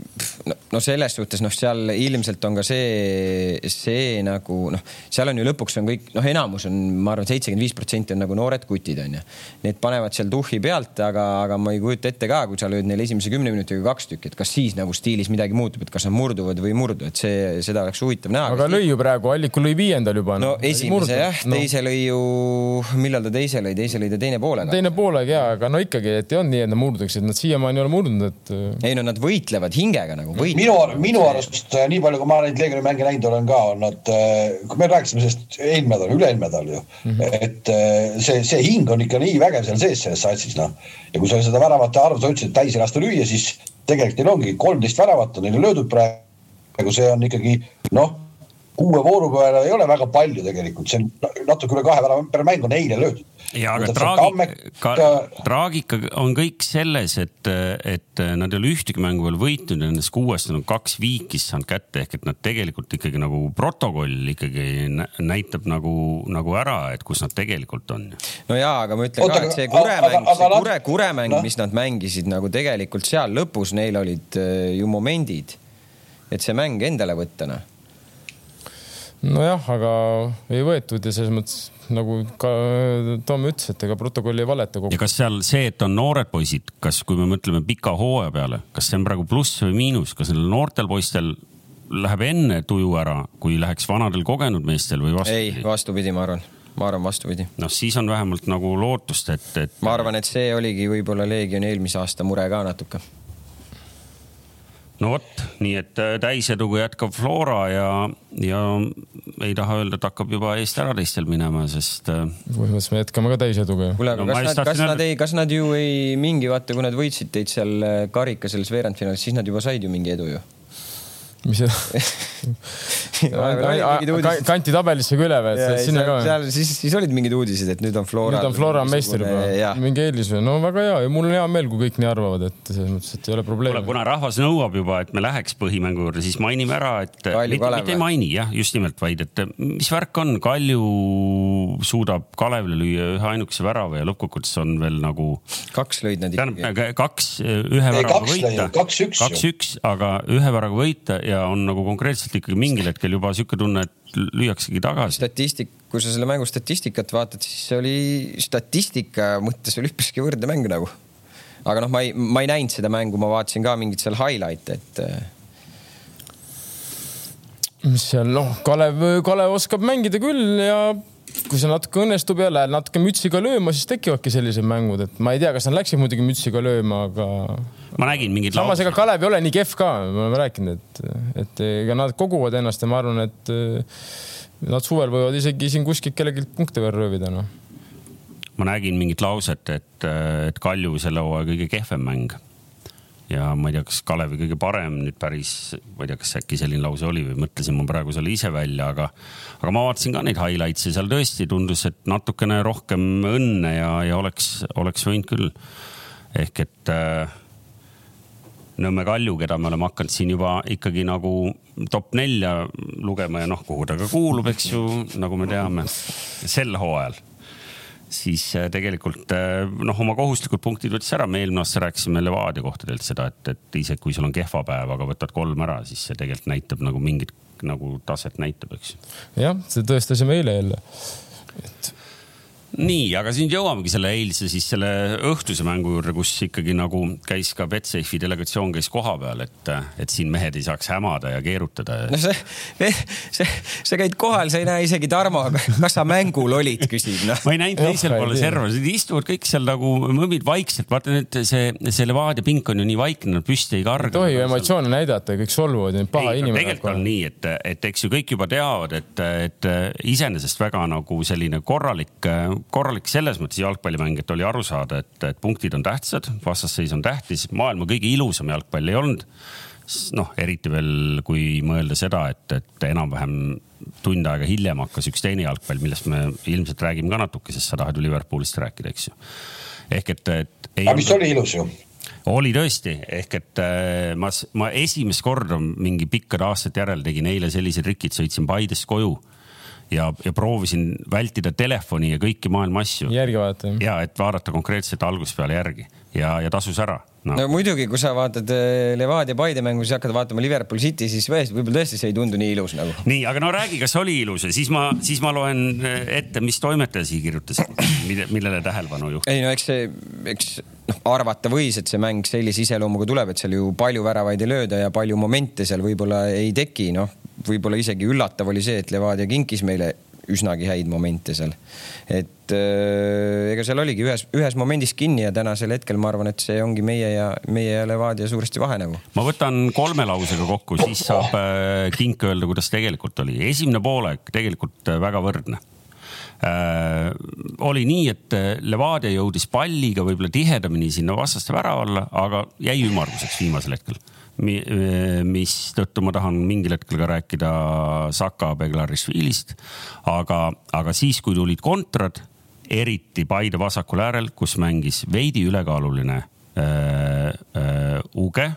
no selles suhtes noh, seal ilmselt on ka see, see nagu noh, seal on ju lõpuks on kõik noh, enamus on, ma arvan, seitsekümmend viis protsenti on nagu noored kutid onju. Need panevad seal tuhhi pealt, aga, aga ma ei kujuta ette ka, kui sa lööd neile esimese kümne minutiga kaks tükki, et kas siis nagu stiilis midagi muutub, et kas nad murduvad või ei murdu, et see, seda oleks huvitav näha. aga lõi ju praegu, Alliku lõi viiendal juba. no esimese jah, teise no. lõi ju, millal ta teise lõi, teise lõi ta teine poolega. teine poolega ja, aga no ikkagi, et ei olnud nii, et nad murduksid, nad siiamaani ei ole murdnud, et. ei no nad võitlevad hingega nagu. minu, minu arust nii palju, kui ma neid Leegioni mänge näinud olen ka, on nad, kui me rääkisime sellest eelmine nädal, üle-eelmine nädal ju mm. -hmm. et äh, see, see hing on ikka nii vägev seal sees selles satsis, noh. ja kui sa seda väravate arvu, sa ütlesid, et täis ei lasta lüüa, siis tegelikult neil ongi kolmteist väravat on neile löödud praegu, see on ikkagi noh, kuue vooru peale ei ole väga palju tegelikult, see on natuke üle kahe värava per mäng on eile löödud. ja aga traagika, traagika on kõik selles, et, et nad ei ole ühtegi mängu veel võitnud ja nendest kuuest on kaks viikist saanud kätte, ehk et nad tegelikult ikkagi nagu protokoll ikkagi näitab nagu, nagu ära, et kus nad tegelikult on. no ja, aga ma ütlen Oota, ka, et see kuremäng, see kure, kuremäng no., mis nad mängisid nagu tegelikult seal lõpus, neil olid äh, ju momendid, et see mäng endale võtta noh nojah, aga ei võetud ja selles mõttes nagu ka Tom ütles, et ega protokoll ei valeta kokku. ja kas seal see, et on noored poisid, kas, kui me mõtleme pika hooaja peale, kas see on praegu pluss või miinus, kas nendel noortel poistel läheb enne tuju ära, kui läheks vanadel kogenud meestel või vastupidi? ei, vastupidi, ma arvan ma arvan vastupidi. noh, siis on vähemalt nagu lootust, et, et. ma arvan, et see oligi võib-olla Leegioni eelmise aasta mure ka natuke no vot, nii et äh, täiseduga jätkab Flora ja, ja ei taha öelda, et hakkab juba eest ära teistel minema, sest. Äh, põhimõtteliselt me jätkame ka täiseduga. kuule, aga no, kas, nad, kas nad ei, kas nad ju ei mingi, vaata, kui nad võitsid teid seal äh, karika selles veerandfinaalis, siis nad juba said ju mingi edu ju mis see kanti tabelisse ka üle või? sinna ka? seal siis, siis olid mingid uudised, et nüüd on Flora. nüüd on Flora meister juba, mingi eelis või? no väga hea ja mul on hea meel, kui kõik nii arvavad, et selles mõttes, et ei ole probleemi. kuna rahvas nõuab juba, et me läheks põhimängu juurde, siis mainime ära, et Kalju mitte, mitte ei maini jah, just nimelt, vaid et mis värk on, Kalju suudab Kalevile lüüa ühe ainukese värava ja lõppkokkuvõttes on veel nagu. kaks lõid nad ikkagi. kaks, ühe värava võita. kaks-üks. kaks-üks, aga ühe värava võita ja on nagu konkreetselt ikkagi mingil hetkel juba sihuke tunne, et lüüaksegi tagasi. statistik, kui sa selle mängu statistikat vaatad, siis see oli statistika mõttes oli üpriski võrdne mäng nagu. aga noh, ma ei, ma ei näinud seda mängu, ma vaatasin ka mingit seal highlight'e, et. mis seal noh, Kalev, Kalev oskab mängida küll ja kui see natuke õnnestub ja lähed natuke mütsiga lööma, siis tekivadki sellised mängud, et ma ei tea, kas nad läksid muidugi mütsiga lööma, aga. Ma nägin mingeid. samas ega Kalev ei ole nii kehv ka, me oleme rääkinud, et, et ega nad koguvad ennast ja ma arvan, et eh, nad suvel võivad isegi siin kuskilt kellelgi punkte veel röövida, noh. ma nägin mingit lauset, et, et Kalju selle hooaja kõige kehvem mäng ja ma ei tea, kas Kalevi kõige parem nüüd päris, ma ei tea, kas äkki selline lause oli või mõtlesin ma praegu selle ise välja, aga, aga ma vaatasin ka neid highlights'e, seal tõesti tundus, et natukene rohkem õnne ja, ja oleks, oleks võinud küll. ehk et äh, Nõmme Kalju, keda me oleme hakanud siin juba ikkagi nagu top nelja lugema ja noh, kuhu ta ka kuulub, eks ju, nagu me teame, sel hooajal siis äh, tegelikult äh, noh, oma kohustuslikud punktid võttis ära, me eelmine aasta rääkisime Levadia kohta tegelikult seda, et, et isegi kui sul on kehva päev, aga võtad kolm ära, siis see tegelikult näitab nagu mingit nagu taset näitab, eks. jah, seda tõestasime eile jälle. et nii, aga nüüd jõuamegi selle eilse siis selle õhtuse mängu juurde, kus ikkagi nagu käis ka Betsafe'i delegatsioon käis kohapeal, et, et siin mehed ei saaks hämada ja keerutada. no see, see, sa käid kohal, sa ei näe isegi Tarmo, kas sa mängul olid, küsib noh. ma ei näinud teisel pool serva, istuvad kõik seal nagu mõmmid vaikselt, vaata nüüd see, see Levadia pink on ju nii vaikne, nad püsti ei karga. ei tohi ju emotsioone näidata kõik solvuvad paha ei, inimene. tegelikult on nii, et, et eks ju kõik juba teavad, et, et iseenesest väga nagu selline korralik korralik selles mõttes jalgpallimäng, et oli aru saada, et, et punktid on tähtsad, vastasseis on tähtis, maailma kõige ilusam jalgpall ei olnud. noh, eriti veel, kui mõelda seda, et, et enam-vähem tund aega hiljem hakkas üks teine jalgpall, millest me ilmselt räägime ka natuke, sest sa tahad ju Liverpoolist rääkida, eks ju. ehk et, et. aga mis oli ilus ju oli tõesti, ehk et äh, ma, ma esimest korda mingi pikkade aastate järel tegin eile sellise triki, et sõitsin Paidest koju ja, ja proovisin vältida telefoni ja kõiki maailma asju. järgi vaadata. ja et vaadata konkreetselt algusest peale järgi ja, ja tasus ära no.. no muidugi, kui sa vaatad äh, Levadia Paide mängu, siis hakkad vaatama Liverpool City, siis võib-olla tõesti see ei tundu nii ilus nagu. nii, aga no räägi, kas oli ilus ja siis ma, siis ma loen äh, ette, mis toimetaja siia kirjutas, millele tähelepanu juhtis. ei no eks see, eks noh, arvata võis, et see mäng sellise iseloomuga tuleb, et seal ju palju väravaid ei lööda ja palju momente seal võib-olla ei teki, noh võib-olla isegi üllatav oli see, et Levadia kinkis meile üsnagi häid momente seal. et äh, ega seal oligi ühes, ühes momendis kinni ja tänasel hetkel ma arvan, et see ongi meie ja meie ja Levadia suuresti vahe nagu. ma võtan kolme lausega kokku, siis saab äh, kink öelda, kuidas tegelikult oli. esimene poolek tegelikult äh, väga võrdne äh, oli nii, et Levadia jõudis palliga võib-olla tihedamini sinna vastaste värava alla, aga jäi ümmarguseks viimasel hetkel mistõttu ma tahan mingil hetkel ka rääkida Saka Beglarishvilist. aga, aga siis, kui tulid kontrad, eriti Paide vasakul äärel, kus mängis veidi ülekaaluline äh, äh, Uge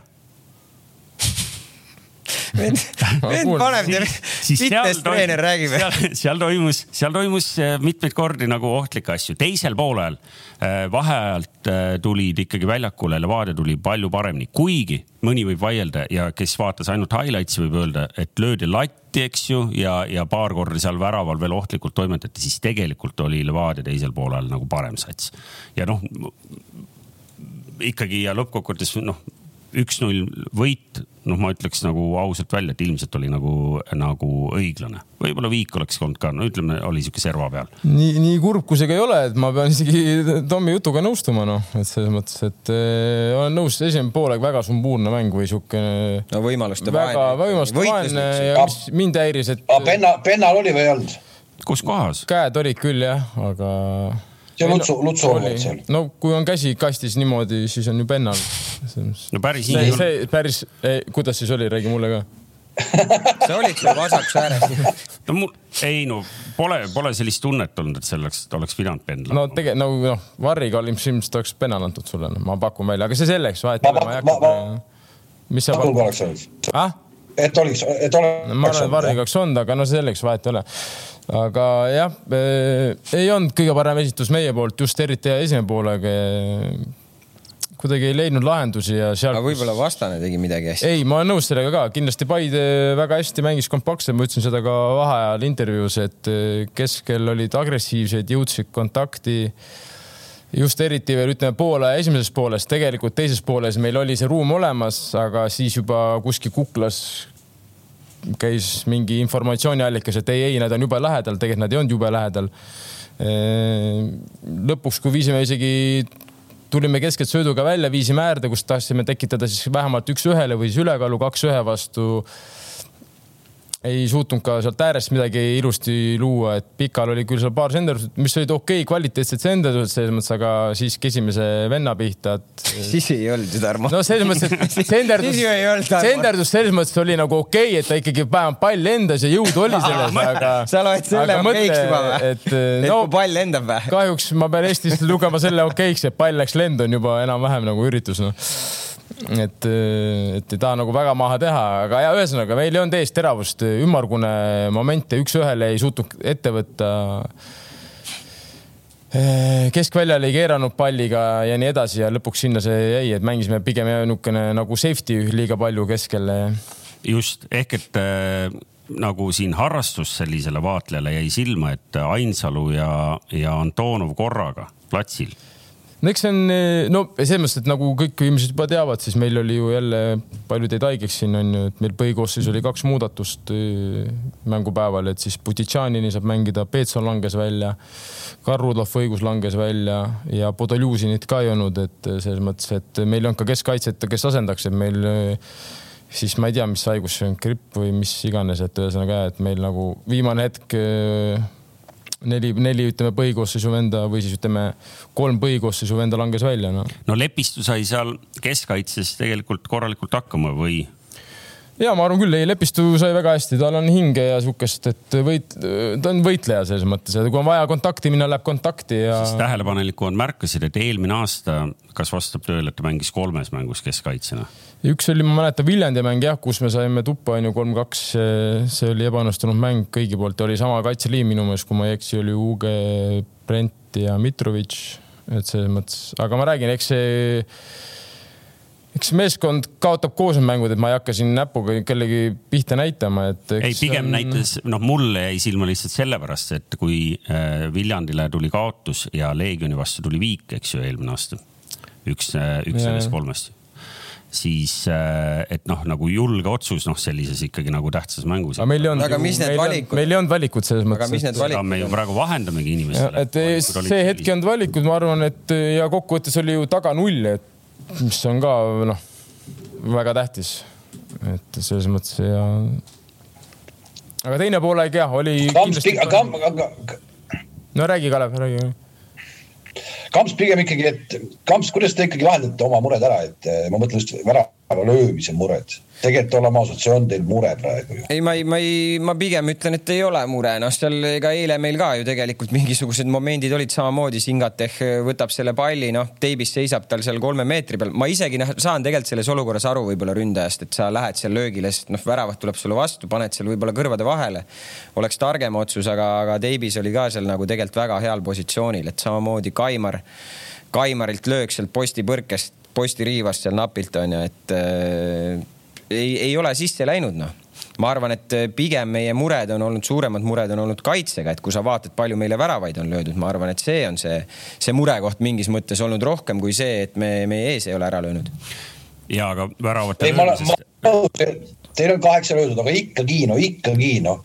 vend, vend paneb teile, fitness treener räägib. seal, seal toimus, seal toimus äh, mitmeid kordi nagu ohtlikke asju. teisel poolel äh, vaheajalt äh, tulid ikkagi väljakule, Levadia tuli palju paremini, kuigi mõni võib vaielda ja kes vaatas ainult highlights'i, võib öelda, et löödi latti, eks ju, ja, ja paar korda seal väraval veel ohtlikult toimetati, siis tegelikult oli Levadia teisel poolel nagu parem sats. ja noh, ikkagi ja lõppkokkuvõttes noh üks-null võit, noh, ma ütleks nagu ausalt välja, et ilmselt oli nagu, nagu õiglane. võib-olla viik oleks olnud ka, no ütleme, oli sihuke serva peal. nii, nii kurb kui see ka ei ole, et ma pean isegi Tommi jutuga nõustuma, noh, et selles mõttes, et äh, olen nõus, esimene poolaeg väga sumbuurne mäng või sihuke. no võimaluste väga, võimaluste vaene ja mis mind häiris, et. Penna, pennal oli või ei olnud? kus kohas? käed olid küll jah, aga see on Lutsu, Lutsu olukord seal. no kui on käsi kastis niimoodi, siis on ju pennal. no päris nii ei ole. päris, kuidas siis oli, räägi mulle ka sa olid seal vasakus ääres. no mul, ei no pole, pole sellist tunnet olnud, et selleks oleks pidanud pendlama. no tegelikult nagu noh, Varriga ilmselt oleks pennal antud sulle, ma pakun välja, aga see selleks, vahet ei ole, ma ei hakka. mis sa pakud? oleks olnud ah?. et oleks, et oleks. ma arvan, et Varriga oleks olnud, aga no selleks vahet ei ole aga jah, eh, ei olnud kõige parem esitus meie poolt, just eriti esimene poolega kuidagi ei leidnud lahendusi ja seal. aga võib-olla vastane tegi midagi hästi? ei, ma olen nõus sellega ka, kindlasti Paide väga hästi mängis kompaktselt, ma ütlesin seda ka vaheajal intervjuus, et eh, keskel olid agressiivsed, jõudsid kontakti. just eriti veel ütleme poole esimeses pooles, tegelikult teises pooles meil oli see ruum olemas, aga siis juba kuskil kuklas käis mingi informatsiooniallikas, et ei, ei, nad on jube lähedal, tegelikult nad ei olnud jube lähedal. lõpuks, kui viisime isegi, tulime keskelt sööduga välja, viisime äärde, kus tahtsime tekitada siis vähemalt üks-ühele või siis ülekaalu kaks-ühe vastu ei suutnud ka sealt äärest midagi ilusti luua, et pikal oli küll seal paar senderdust, mis olid okei okay, kvaliteetsed senderdused selles mõttes, aga siiski esimese venna pihta, et. siis ei olnud ju Tarmo. no selles mõttes, et senderdus, senderdus selles mõttes oli nagu okei okay,, et ta ikkagi vähemalt pall lendas ja jõudu oli selles, aga. sa loed selle okeiks juba või? et no, kui pall lendab või? kahjuks ma pean Eestis lugema selle okeiks, et pall läks lendu on juba enam-vähem nagu üritus noh et, et ei taha nagu väga maha teha, aga ja ühesõnaga meil ei olnud ees teravust, ümmargune momente üks-ühele ei suutnud ette võtta. keskväljal ei keeranud palliga ja nii edasi ja lõpuks sinna see jäi, et mängisime pigem niisugune nagu safety liiga palju keskele. just ehk et äh, nagu siin harrastus sellisele vaatlejale jäi silma, et Ainsalu ja, ja Antonov korraga platsil no eks see on, no selles mõttes, et nagu kõik inimesed juba teavad, siis meil oli ju jälle palju teid haigeks siin on ju, et meil põhikoosseis oli kaks muudatust äh, mängupäeval, et siis Putitšanini saab mängida, Peetson langes välja, Karudov õigus langes välja ja Podoljuzinit ka ei olnud, et selles mõttes, et meil ei olnud ka keskkaitset, kes asendaks, et meil siis ma ei tea, mis haigus see on, gripp või mis iganes, et ühesõnaga, et meil nagu viimane hetk neli, neli ütleme põhikoosseisu venda või siis ütleme kolm põhikoosseisu venda langes välja no.. no Lepistu sai seal keskkaitses tegelikult korralikult hakkama või? ja ma arvan küll, ei Lepistu sai väga hästi, tal on hinge ja sihukest, et võit, ta on võitleja selles mõttes, et kui on vaja kontakti minna, läheb kontakti ja. siis tähelepanelikumad märkasid, et eelmine aasta, kas vastab tõele, et ta mängis kolmes mängus keskkaitsjana? Üks oli, ma mäletan, Viljandi mäng jah, kus me saime tuppa onju kolm-kaks, see oli ebaõnnestunud mäng kõigi poolt ja oli sama kaitseliin minu meelest, kui ma ei eksi, oli Uge, Brent ja Mitrovic. et selles mõttes, aga ma räägin, eks see, eks meeskond kaotab koos need mängud, et ma ei hakka siin näpuga kellegi pihta näitama, et. ei, pigem on... näitas, noh, mulle jäi silma lihtsalt sellepärast, et kui äh, Viljandile tuli kaotus ja Leegioni vastu tuli viik, eks ju, eelmine aasta. üks, äh, üks sellest kolmest siis äh, et noh, nagu julge otsus noh, sellises ikkagi nagu tähtsas mängus. aga meil ei olnud, meil, meil ei olnud valikut selles mõttes. aga mis need valikud on? me ju praegu vahendamegi inimestele. et see hetk ei olnud valikud, ma arvan, et ja kokkuvõttes oli ju taga null, et mis on ka noh, väga tähtis. et selles mõttes ja. aga teine poolaeg jah, oli. no räägi, Kalev, räägi Kamps pigem ikkagi, et Kamps, kuidas te ikkagi lahendate oma mured ära, et eh, ma mõtlen just vära värava löömise mured tegelikult oleme ausad, see on teil mure praegu ju. ei, ma ei, ma ei, ma pigem ütlen, et ei ole mure, noh, seal ega eile meil ka ju tegelikult mingisugused momendid olid samamoodi, Singateh võtab selle palli, noh, teibis seisab tal seal kolme meetri peal. ma isegi noh, saan tegelikult selles olukorras aru võib-olla ründajast, et sa lähed seal löögile, sest noh, väravat tuleb sulle vastu, paned seal võib-olla kõrvade vahele. oleks targem otsus, aga, aga teibis oli ka seal nagu tegelikult väga heal positsioonil, et samamoodi Kaimar, Kaimarilt löök sealt posti põrkest, posti riivast seal napilt on ju, et ei, ei ole sisse läinud, noh ma arvan, et pigem meie mured on olnud, suuremad mured on olnud kaitsega, et kui sa vaatad, palju meile väravaid on löödud, ma arvan, et see on see, see murekoht mingis mõttes olnud rohkem kui see, et me, meie ees ei ole ära löönud. ja aga väravate. Teil on kaheksa löödud, aga ikkagi no ikkagi noh,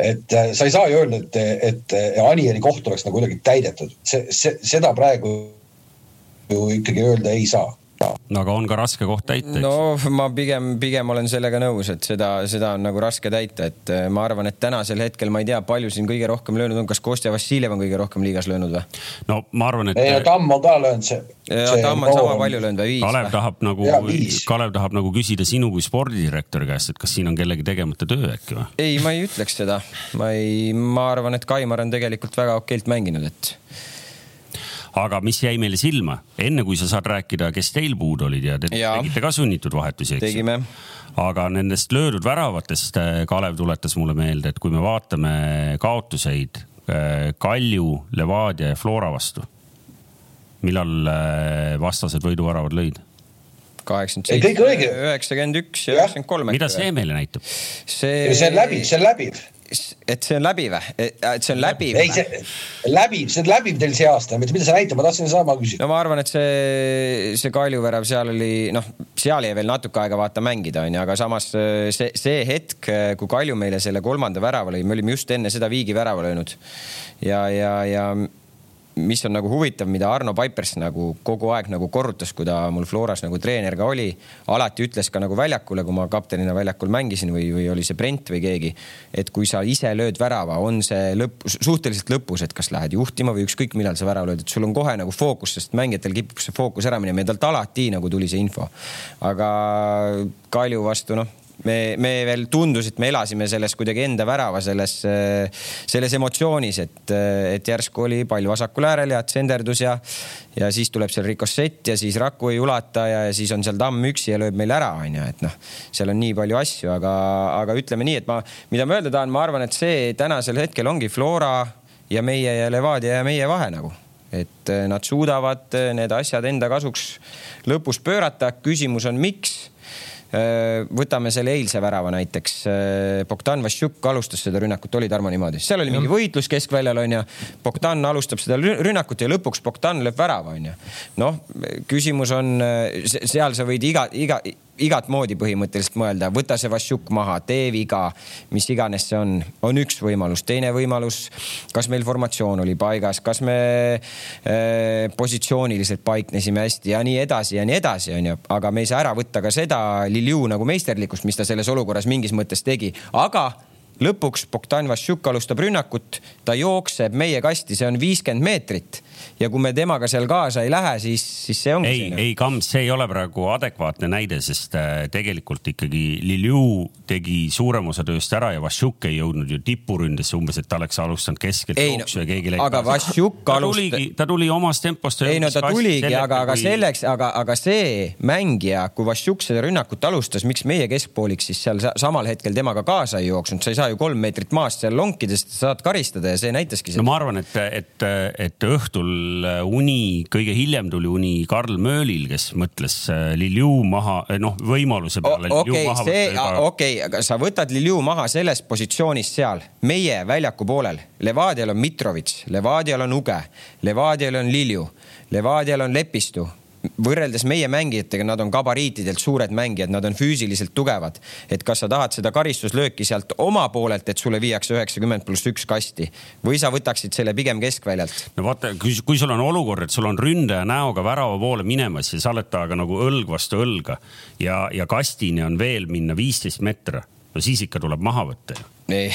et äh, sa ei saa ju öelda, et, et Anieri koht oleks nagu kuidagi täidetud, see, see, seda praegu ju ikkagi öelda ei saa no aga on ka raske koht täita, eks? no ma pigem, pigem olen sellega nõus, et seda, seda on nagu raske täita, et äh, ma arvan, et tänasel hetkel ma ei tea, palju siin kõige rohkem löönud on, kas Kostja Vassiljev on kõige rohkem liigas löönud või? no ma arvan, et. ei Tamm on ka löönud see. ja Tamm on sama palju löönud või viis? Kalev tahab nagu, Kalev tahab nagu küsida sinu kui spordidirektori käest, et kas siin on kellegi tegemata töö äkki või? ei, ma ei ütleks seda, ma ei, ma arvan, et Kaimar on tegelikult väga okeilt mänginud, et aga mis jäi meile silma, enne kui sa saad rääkida, kes teil puudu olid ja te ja. tegite ka sunnitud vahetusi, eks? tegime. aga nendest löödud väravatest äh, Kalev tuletas mulle meelde, et kui me vaatame kaotuseid äh, Kalju, Levadia ja Flora vastu, millal äh, vastased võiduväravad lõid? kaheksakümmend seitse, üheksakümmend üks ja üheksakümmend kolm. mida see meile näitab? see, see on läbiv, see on läbiv et see on läbiv või? et see on läbiv? ei, see läbiv, see on läbiv teil see aasta, mida see näitab, ma tahtsin sama küsida. no ma arvan, et see, see Kalju värav seal oli, noh, seal jäi veel natuke aega vaata mängida, onju, aga samas see, see hetk, kui Kalju meile selle kolmanda värava lõi, me olime just enne seda Viigi värava löönud. ja, ja, ja mis on nagu huvitav, mida Arno Paipers nagu kogu aeg nagu korrutas, kui ta mul Floras nagu treener ka oli. alati ütles ka nagu väljakule, kui ma kaptenina väljakul mängisin või, või oli see Brent või keegi. et kui sa ise lööd värava, on see lõpp, suhteliselt lõpus, et kas lähed juhtima või ükskõik millal sa värava lööd, et sul on kohe nagu fookus, sest mängijatel kipub see fookus ära minema ja talt alati nagu tuli see info. aga Kalju vastu noh me, me veel tundus, et me elasime selles kuidagi enda värava selles, selles emotsioonis, et, et järsku oli pall vasakul äärel ja tsenderdus ja, ja siis tuleb seal rikossett ja siis Raku ei ulata ja, ja siis on seal Tamm üksi ja lööb meil ära, onju, et noh, seal on nii palju asju, aga, aga ütleme nii, et ma, mida ma öelda tahan, ma arvan, et see tänasel hetkel ongi Flora ja meie ja Levadia ja meie vahe nagu et nad suudavad need asjad enda kasuks lõpus pöörata. küsimus on, miks võtame selle eilse värava näiteks. Äh, Bogdan Vassiuk alustas seda rünnakut, oli Tarmo niimoodi, seal oli mingi võitlus keskväljal onju. Bogdan alustab seda rünnakut ja lõpuks Bogdan lööb värava onju. noh, küsimus on, äh, seal sa võid iga, iga igat moodi põhimõtteliselt mõelda, võta see Vassiuk maha, tee viga, mis iganes see on, on üks võimalus. teine võimalus, kas meil formatsioon oli paigas, kas me äh, positsiooniliselt paiknesime hästi ja nii edasi ja nii edasi, onju. aga me ei saa ära võtta ka seda Lilju nagu meisterlikkust, mis ta selles olukorras mingis mõttes tegi, aga lõpuks Bogdan Vassiuk alustab rünnakut, ta jookseb meie kasti, see on viiskümmend meetrit ja kui me temaga seal kaasa ei lähe, siis, siis see ongi. ei, ei Kams, see ei ole praegu adekvaatne näide, sest äh, tegelikult ikkagi Lilju tegi suurema osa tööst ära ja Vassiuk ei jõudnud ju tipuründesse umbes, et ta oleks alustanud keskelt jooksu no, ja keegi läks. aga Vassiuk alustas. ta tuli omast tempost. ei no ta tuligi, aga, aga kui... selleks, aga, aga see mängija, kui Vassiuk seda rünnakut alustas, miks meie keskpooliks siis seal samal hetkel temaga kaasa ei jooksnud, sa ei saa ju kolm meetrit maast seal lonkida, sest sa saad karistada ja see näitaski seda. no ma arvan, et, et, et õhtul uni, kõige hiljem tuli uni Karl Möölil, kes mõtles äh, Lilju maha, äh, noh, võimaluse peale. okei, see, okei, aga sa võtad Lilju maha sellest positsioonist seal, meie väljaku poolel. Levadial on Mitrovitš, Levadial on Uge, Levadial on Lilju, Levadial on Lepistu võrreldes meie mängijatega, nad on gabariitidelt suured mängijad, nad on füüsiliselt tugevad. et kas sa tahad seda karistuslööki sealt oma poolelt, et sulle viiakse üheksakümmend pluss üks kasti või sa võtaksid selle pigem keskväljalt? no vaata, kui, kui sul on olukord, et sul on ründaja näoga värava poole minemas ja sa oled temaga nagu õlg vastu õlga ja, ja kastini on veel minna viisteist meetrit, no siis ikka tuleb maha võtta ju. ei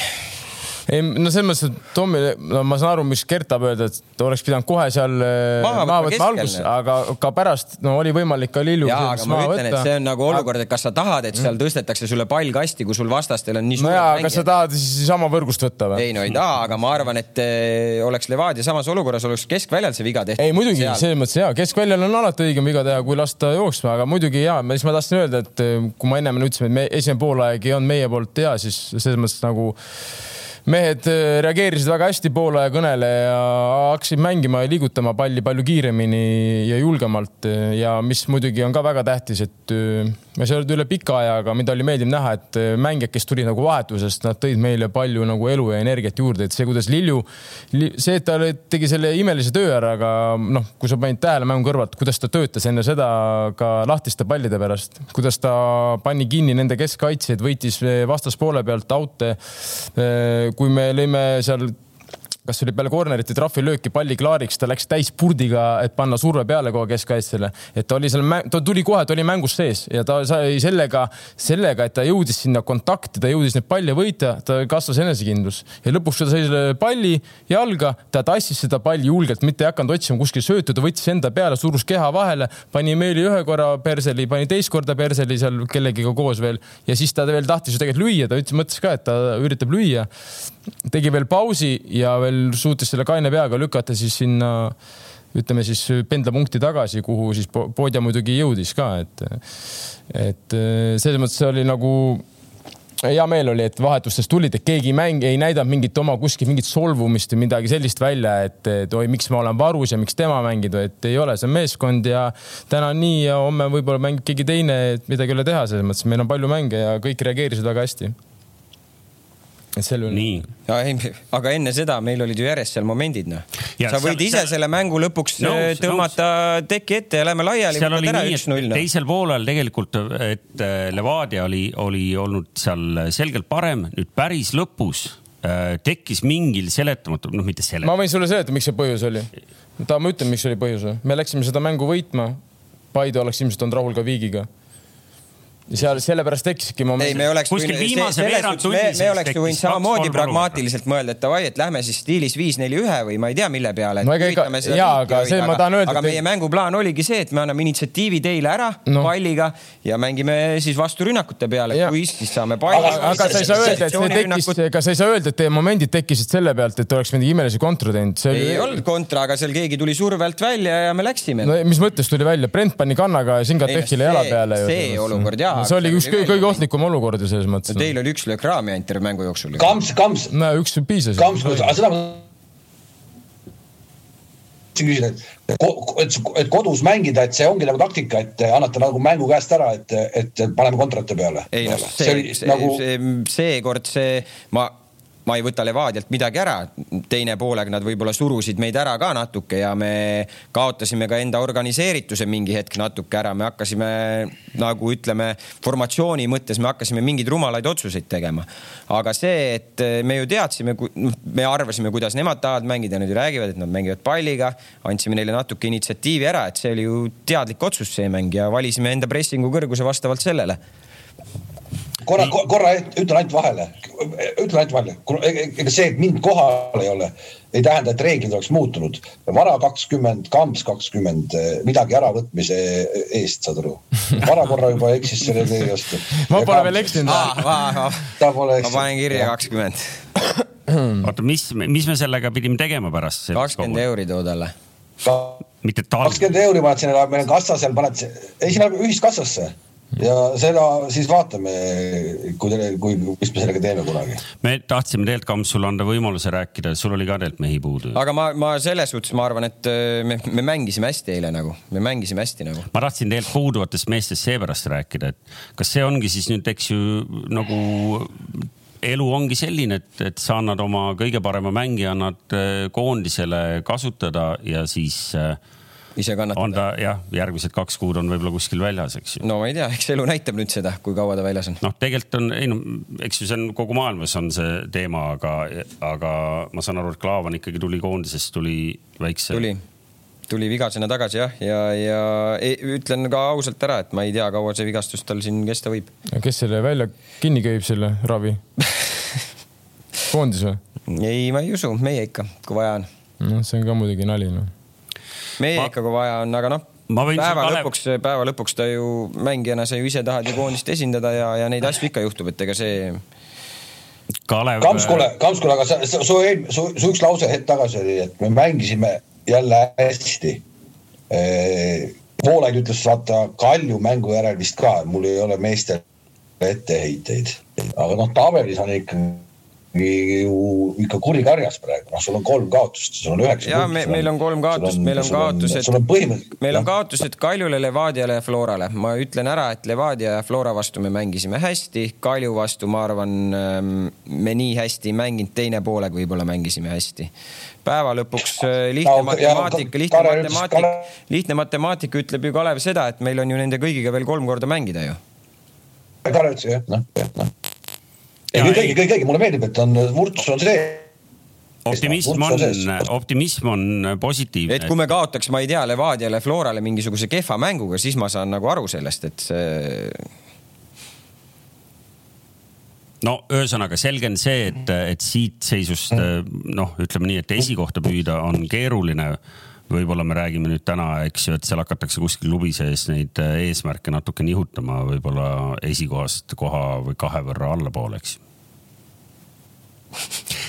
ei no selles mõttes, et Tommi, no ma saan aru, mis Gert tahab öelda, et oleks pidanud kohe seal äh, Maha võtma võtma alguses, aga ka pärast, no oli võimalik ka Lillu. jaa, aga ma ütlen, et see on nagu olukord, et kas sa tahad, et seal tõstetakse sulle pall kasti, kui sul vastastel on nii no suured jaa, kas sa tahad siis sama võrgust võtta või? ei no ei taha, aga ma arvan, et eh, oleks Levadia samas olukorras, oleks keskväljal see viga tehtud. ei muidugi, selles mõttes jaa, keskväljal on alati õigem viga teha, kui lasta jooksma, aga muidugi jaa, siis ma tahtsin öelda, et eh, kui ma ennem ütlesime, et me esimene poolaeg ei olnud meie poolt hea, siis selles mõttes nagu mehed eh, reageerisid väga hästi poolaja kõnele ja hakkasid mängima ja liigutama palli palju kiiremini ja julgemalt ja mis muidugi on ka väga tähtis, et me seal üle pika aja, aga mida oli meeldiv näha, et eh, mängijad, kes tulid nagu vahetusest, nad tõid meile palju nagu elu ja energiat juurde, et see, kuidas Lilju, see, et ta tegi selle imelise töö ära, aga noh, kui sa panid tähele mängu kõrvalt, kuidas ta töötas enne seda ka lahtiste pallide pärast, kuidas ta pani kinni nende keskkaitsjaid, võitis vastaspoole pealt aute. Kui me lõime seal kas oli peale corner'it või trahvilööki palli klaariks, ta läks täis purdiga, et panna surve peale kogu keskkaitsele. et ta oli seal, ta tuli kohe, ta oli mängus sees ja ta sai sellega, sellega, et ta jõudis sinna kontakti, ta jõudis neid palle võita, ta kasvas enesekindlus ja lõpuks ta sai selle palli jalga, ta tassis seda palli julgelt, mitte ei hakanud otsima kuskil söötu, ta võttis enda peale, surus keha vahele, pani meeli ühe korra perseli, pani teist korda perseli seal kellegiga koos veel ja siis ta veel tahtis ju tegelikult lüüa, ta ütles, mõtles ka, et ta üritab lüüa. Tegi veel pausi ja veel suutis selle kaine peaga lükata siis sinna ütleme siis pendlapunkti tagasi, kuhu siis Po- Podja muidugi jõudis ka, et, et selles mõttes oli nagu hea meel oli, et vahetustest tulid, et keegi ei mäng, ei näidanud mingit oma kuskil mingit solvumist või midagi sellist välja, et, et oi, miks ma olen varus ja miks tema mängib, et ei ole, see on meeskond ja täna on nii ja homme võib-olla mängib keegi teine, et midagi ei ole teha, selles mõttes meil on palju mänge ja kõik reageerisid väga hästi. Et selle üle. nii ja ei, aga enne seda meil olid ju järjest seal momendid, noh. Sa võid seal- ise seal- selle mängu lõpuks Nõus, nõus, tõmmata teki ette ja lähme laiali. seal oli nii, et noh. teisel poolel tegelikult, et äh, Levadia oli, oli olnud seal selgelt parem, nüüd päris lõpus äh, tekkis mingil seletamatu, noh, mitte ma seletamatu. võin sulle seletada, miks see põhjus oli. tahad ma ütlen, miks oli põhjus või? me läksime seda mängu võitma. Paide oleks ilmselt olnud rahul ka viigiga. Seal sellepärast tekkiski moment. ei, me oleks Kuskil võinud- viimase veerand me, tunni me sees oleks ju võinud samamoodi pragmaatiliselt mõelda, et davai, et lähme siis stiilis viis-neli-ühe või ma ei tea, mille peale. No ega- ega- jaa, aga see ma tahan öelda, aga meie mänguplaan oligi see, et me anname initsiatiivi teile ära No. palliga ja mängime siis vastu rünnakute peale, kui siis saame palli. Aga- aga sa ei saa öelda, et see tekkis, ega sa ei saa öelda, et teie momendid tekkisid selle pealt, et oleks mingi imelisi kontra teinud. ei oli, olnud kontra, aga seal keegi tuli surve alt välja ja me läksime no mis mõttes tuli välja, Brent pani kannaga Singatechile jala peale ju. see olukord, jaa, see oli üks kõige, kõige ohtlikum olukord ju selles mõttes. Teil oli üks löök raami ainult terve mängu jooksul. Kams, Kams, no üks piisas. Kams, aga seda ma tahtsin küsida, et et, et kodus mängida, et see ongi nagu taktika, et annate nagu mängu käest ära, et, et paneme kontrate peale. ei noh, see see, nagu see, seekord see, ma, ma ei võta Levadialt midagi ära, teine poolega nad võib-olla surusid meid ära ka natuke ja me kaotasime ka enda organiseerituse mingi hetk natuke ära, me hakkasime nagu ütleme, formatsiooni mõttes me hakkasime mingeid rumalaid otsuseid tegema. aga see, et me ju teadsime, me arvasime, kuidas nemad tahavad mängida, nad ju räägivad, et nad mängivad palliga, andsime neile natuke initsiatiivi ära, et see oli ju teadlik otsus, see mäng ja valisime enda pressingu kõrguse vastavalt sellele korra, korra ütlen ainult vahele, ütlen ainult vahele, ega see, et mind kohal ei ole, ei tähenda, et reeglid oleks muutunud. vara kakskümmend, kamps kakskümmend, midagi äravõtmise eest, saad aru. vara korra juba eksis selle tee vastu. ma pole veel eksinud. ta pole ma panen kirja. kakskümmend, oota, mis, mis me sellega pidime tegema pärast? kakskümmend euri too talle. mitte tal. kakskümmend euri paned sinna, meil on kassa seal, paned, ei sinna ühiskassasse ja seda siis vaatame, kui, kui, mis me sellega teeme kunagi. me tahtsime tegelikult, Kams, sulle anda võimaluse rääkida, sul oli ka tegelikult mehi puudu. aga ma, ma selles suhtes ma arvan, et äh, me, me mängisime hästi eile nagu, me mängisime hästi nagu. ma tahtsin tegelikult puuduvatest meestest seepärast rääkida, et kas see ongi siis nüüd, eks ju nagu elu ongi selline, et, et sa annad oma kõige parema mängija, annad eh, koondisele kasutada ja siis eh, ise on kannatada. ta jah, järgmised kaks kuud on võib-olla kuskil väljas, eks ju. no ma ei tea, eks elu näitab nüüd seda, kui kaua ta väljas on. noh, tegelikult on, ei no eks ju see on kogu maailmas on see teema, aga, aga ma saan aru, et Klaavan ikkagi tuli koondisest, tuli väikse. tuli, tuli vigasena tagasi jah, ja, ja ei, ütlen ka ausalt ära, et ma ei tea, kaua see vigastus tal siin kesta võib. kes selle välja kinni kööb, selle ravi? koondis või? ei, ma ei usu, meie ikka, kui vaja on. noh, see on ka muidugi nali noh. Meie Ma- ikka, kui vaja on, aga noh, Ma võin päeva Kalev- lõpuks, päeva lõpuks ta ju mängijana sa ju ise tahad ju koondist esindada ja, ja neid asju ikka juhtub, et ega see Kalev. Kamskule, Kamskule, aga sa, su, su, su, su üks lause hetk tagasi oli, et me mängisime jälle hästi. Voolaid ütles, vaata Kalju mängu järel vist ka, mul ei ole meestele etteheiteid, aga noh, tabelis on ikkagi ju ikka kuri karjas praegu, noh, sul on kolm kaotust, sul on üheksa. ja me, meil on kolm kaotust, meil on kaotused meil on kaotused Kaljule, Levadiale ja Florale. ma ütlen ära, et Levadia ja Flora vastu me mängisime hästi, Kalju vastu, ma arvan, me nii hästi ei mänginud, teine poolega võib-olla mängisime hästi. päeva lõpuks äh, lihtne No, matemaatika, lihtne matemaatika lihtne matemaatika ütleb ju Kalev seda, et meil on ju nende kõigiga veel kolm korda mängida ju. Kalev ütles jah, noh, jah, noh. ei, kõik, ei- kõik, kõik, mulle meeldib, et on, Vurts on see. optimism on optimism on positiivne. et kui me kaotaks, ma ei tea, Levadiale, Florale mingisuguse kehva mänguga, siis ma saan nagu aru sellest, et see no ühesõnaga selge on see, et, et siit seisust noh, ütleme nii, et esikohta püüda on keeruline võib-olla me räägime nüüd täna, eks ju, et seal hakatakse kuskil klubi sees neid eesmärke natuke nihutama, võib-olla esikohast koha või kahe võrra allapoole, eks ju.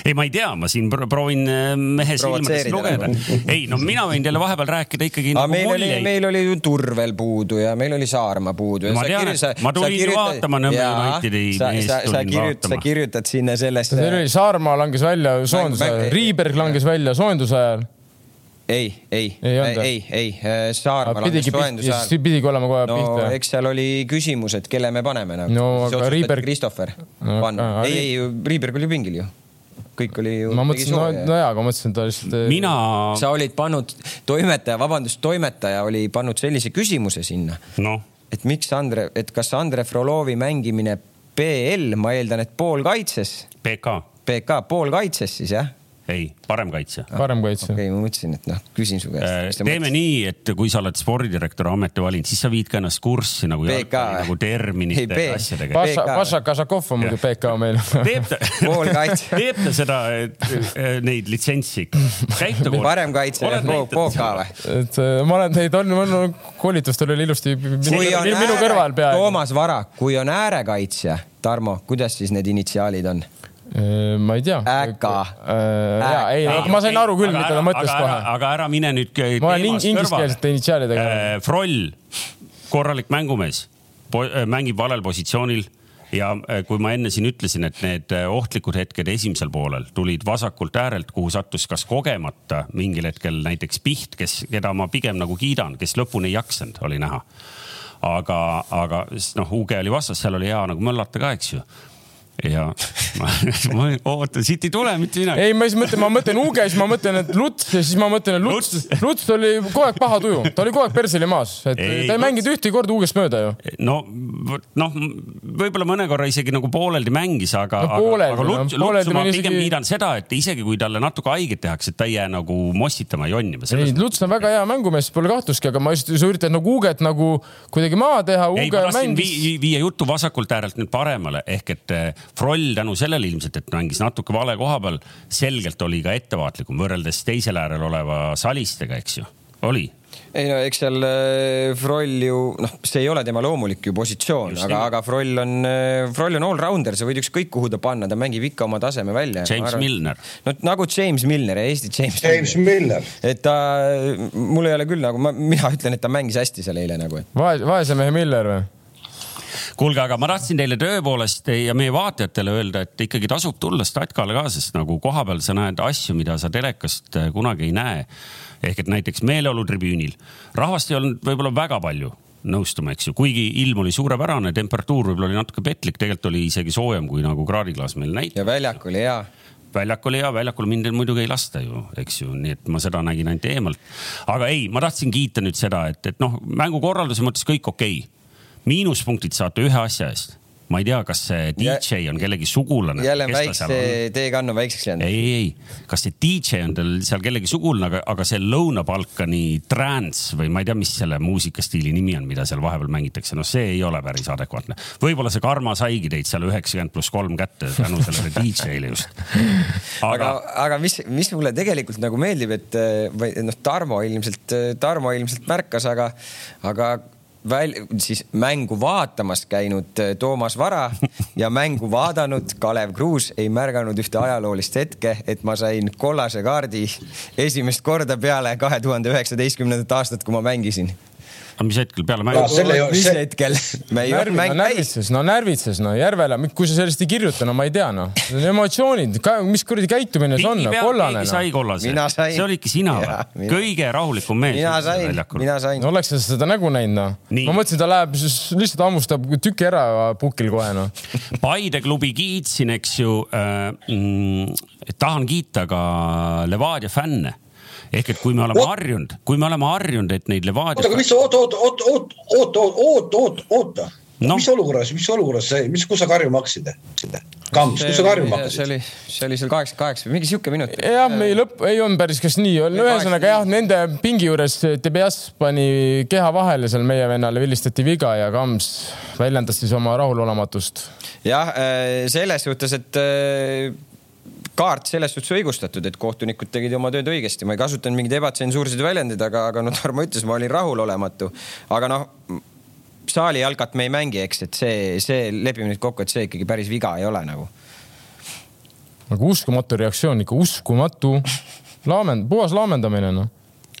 ei, ma ei tea, ma siin pro- proovin äh, mehe silmadest lugeda. ei no mina võin teile vahepeal rääkida ikkagi nagu meil oli, meil oli ju Turvel puudu ja meil oli Saarma puudu. Ma tean, et ma tulin ju vaatama Nõmme Unitedi sa, meest sa, sa, tulin kirjut, vaatama. sa kirjutad sinna sellest. Saarmaa langes välja soojenduse ajal, Riiberg langes välja soojenduse ajal. ei, ei, Ei ei, ei, Saarma langes pidigi, siis pidigi olema kohe no pihta. eks seal oli küsimus, et kelle me paneme nagu. No aga Riiberg- Christopher No, panna aga-, ei, ei, Riiberg oli pingil ju. kõik oli ju. ma mõtlesin, no, nojaa, aga mõtlesin, et ta lihtsalt. mina, sa olid pannud, toimetaja, vabandust, toimetaja oli pannud sellise küsimuse sinna noh, et miks Andre, et kas Andre Frolovi mängimine PL, ma eeldan, et poolkaitses, PK, PK poolkaitses siis jah? ei, parem kaitse parem kaitse okei okay,, ma mõtlesin, et noh, küsin su käest. Äh, teeme nii, et kui sa oled spordidirektori ameti valinud, siis sa viid ka ennast kurssi nagu nagu terminite Ei, ja P- asjadega. Paša. Paša Kasakov on muidu PK meil. teeb ta teeb ta seda, neid litsentsi ikka? käib ta koos? parem kaitse ja PK või? et äh, ma olen teid olnud, olnud koolitustel oli ilusti minu, kui on minu, kõrval peaaegu. Toomas Varak, kui on äärekaitsja, Tarmo, kuidas siis need initsiaalid on? Ma ei tea. Äka. ja ei, ma sain aru küll, mida ta mõtles kohe. aga ära mine nüüd ma olen ing- ingliskeelsete initsiaalidega. Äh, Froll, korralik mängumees, mängib valel positsioonil ja äh, kui ma enne siin ütlesin, et need äh, ohtlikud hetked esimesel poolel tulid vasakult äärelt, kuhu sattus kas kogemata mingil hetkel näiteks Piht, kes, keda ma pigem nagu kiidan, kes lõpuni ei jaksanud, oli näha. aga, aga noh, Uge oli vastas, seal oli hea nagu möllata ka, eks ju ja ma, ma ootan, siit ei tule mitte midagi. ei, ma siis mõtlen, ma mõtlen Uge, siis ma mõtlen, et Luts ja siis ma mõtlen, et Luts, Luts oli kogu aeg paha tuju, ta oli kogu aeg perseli maas, et Ei, ta ei mänginud ühtegi korda Ugest mööda ju. no, noh, võib-olla mõne korra isegi nagu pooleldi mängis, aga No aga, aga Luts, Lutsu ma pigem isegi- kiidan seda, et isegi kui talle natuke haiget tehakse, et ta ei jää nagu mossitama, jonnima. ei, Luts on väga hea mängumees, pole kahtlustki, aga ma just, sa üritad nagu Uget nagu kuidagi maha teha, ei, ma tahtsin mängis vii, viia jutu vasakult äärelt nüüd paremale ehk et eh, Froll tänu sellele ilmselt, et mängis natuke vale koha peal, selgelt oli ka ettevaatlikum võrreldes teisel äärel oleva Salistega, eks ju, oli. ei no eks seal äh, Froll ju noh, see ei ole tema loomulik ju positsioon, aga, aga Froll on, Froll on allrounder, sa võid ükskõik kuhu ta panna, ta mängib ikka oma taseme välja. James Milner. no nagu James Milner, Eesti James, James Miller. et ta, mul ei ole küll nagu, ma, mina ütlen, et ta mängis hästi seal eile nagu, vaese mehe Miller või? kuulge, aga ma tahtsin teile tõepoolest ja meie vaatajatele öelda, et ikkagi tasub tulla Statkale ka, sest nagu kohapeal sa näed asju, mida sa telekast äh, kunagi ei näe. ehk et näiteks meeleolutribüünil rahvast ei olnud võib-olla väga palju nõustuma, eks ju, kuigi ilm oli suurepärane, temperatuur võib-olla oli natuke petlik, tegelikult oli isegi soojem kui nagu kraadiklaas meil näitab ja väljak oli hea. väljak oli hea, väljakul mind muidugi ei lasta ju, eks ju, nii et ma seda nägin ainult eemalt. aga ei, ma tahtsin kiita nüüd seda, et, et noh, mängukorralduse mõttes kõik okei okay.. Miinuspunktid saate ühe asja eest. ma ei tea, kas see DJ on kellegi sugulane. jälle väikse, teekann on väikseks jäänud. ei, ei, ei, kas see DJ on tal seal kellegi sugulane, aga, aga see Lõuna-Balkani trance või ma ei tea, mis selle muusikastiili nimi on, mida seal vahepeal mängitakse, noh, see ei ole päris adekvaatne. võib-olla see Karma saigi teid seal üheksakümmend pluss kolm kätte tänu sellele DJ-le just. aga, aga, aga mis, mis mulle tegelikult nagu meeldib, et või noh, Tarmo ilmselt, Tarmo ilmselt märkas, aga, aga väl-, siis mängu vaatamas käinud äh, Toomas Vara ja mängu vaadanud Kalev Kruus ei märganud ühte ajaloolist hetke, et ma sain kollase kaardi esimest korda peale kahe tuhande üheksateistkümnendat aastat, kui ma mängisin aga mis hetkel peale mängu? mis hetkel? me ei olnud mäng närvitses, no närvitses, no Järvela, kui sa sellest ei kirjuta, no ma ei tea, noh. Emotsioonid, mis kuradi käitumine see on, kollane. keegi sai kollase. see olidki sina või? kõige rahulikum mees. mina sain, mina sain no,. oleks sa seda nägu näinud, noh. ma mõtlesin, ta läheb, lihtsalt hammustab tüki ära pukil kohe, noh. Paide klubi kiitsin, eks ju äh,. Mm, tahan kiita ka Levadia fänne ehk et kui me oleme harjunud, kui me oleme harjunud, et neid Levadia. oota, aga mis, oota, oota, oota, oota, oota, oota, oota, oota no.. mis olukorras, mis olukorras see, mis, kus sa karjuma hakkasid? Kams, kus sa karjuma hakkasid? see oli, see oli seal kaheksakümmend kaheksa või mingi sihuke minut. jah, meil lõpp ei olnud päris kas nii, ühesõnaga jah, nende pingi juures TBS pani keha vahele seal meie vennale vilistati viga ja Kams väljendas siis oma rahulolematust. jah, äh, selles suhtes, et äh, kaart selles suhtes õigustatud, et kohtunikud tegid oma tööd õigesti, ma ei kasutanud mingeid ebatsensuurseid väljendeid, aga, aga noh, Tarmo ütles, ma olin rahulolematu. aga noh, saali jalkat me ei mängi, eks, et see, see, lepime nüüd kokku, et see ikkagi päris viga ei ole nagu. aga uskumatu reaktsioon, ikka uskumatu. laamend, puhas laamendamine noh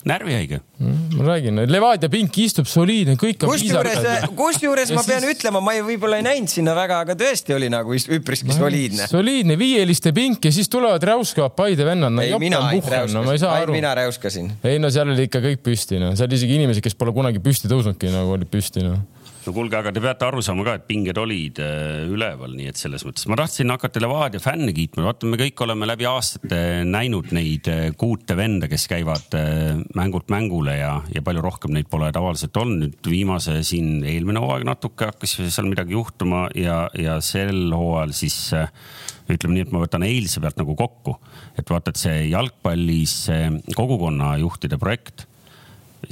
närvihaige mm,. ma räägin, Levadia pink istub soliidne, kõik on kusjuures, kusjuures ma pean siis... ütlema, ma ei, võib-olla ei näinud sinna väga, aga tõesti oli nagu üpriski no, soliidne. soliidne viieliste pink ja siis tulevad räuskavad Paide vennad no,. ei, mina ainult räuskasin no,, ainult mina räuskasin. ei no seal oli ikka kõik püsti, noh, seal isegi inimesed, kes pole kunagi püsti tõusnudki, nagu olid püsti, noh no kuulge, aga te peate aru saama ka, et pinged olid äh, üleval, nii et selles mõttes. Ma tahtsin hakata Levadia fänne kiitma, vaata, me kõik oleme läbi aastate näinud neid äh, kuute venda, kes käivad äh, mängult mängule ja, ja palju rohkem neid pole tavaliselt olnud. nüüd viimase siin eelmine hooaeg natuke hakkas seal midagi juhtuma ja, ja sel hooajal siis ütleme nii, et ma võtan eilse pealt nagu kokku, et vaata, et see jalgpallis kogukonnajuhtide projekt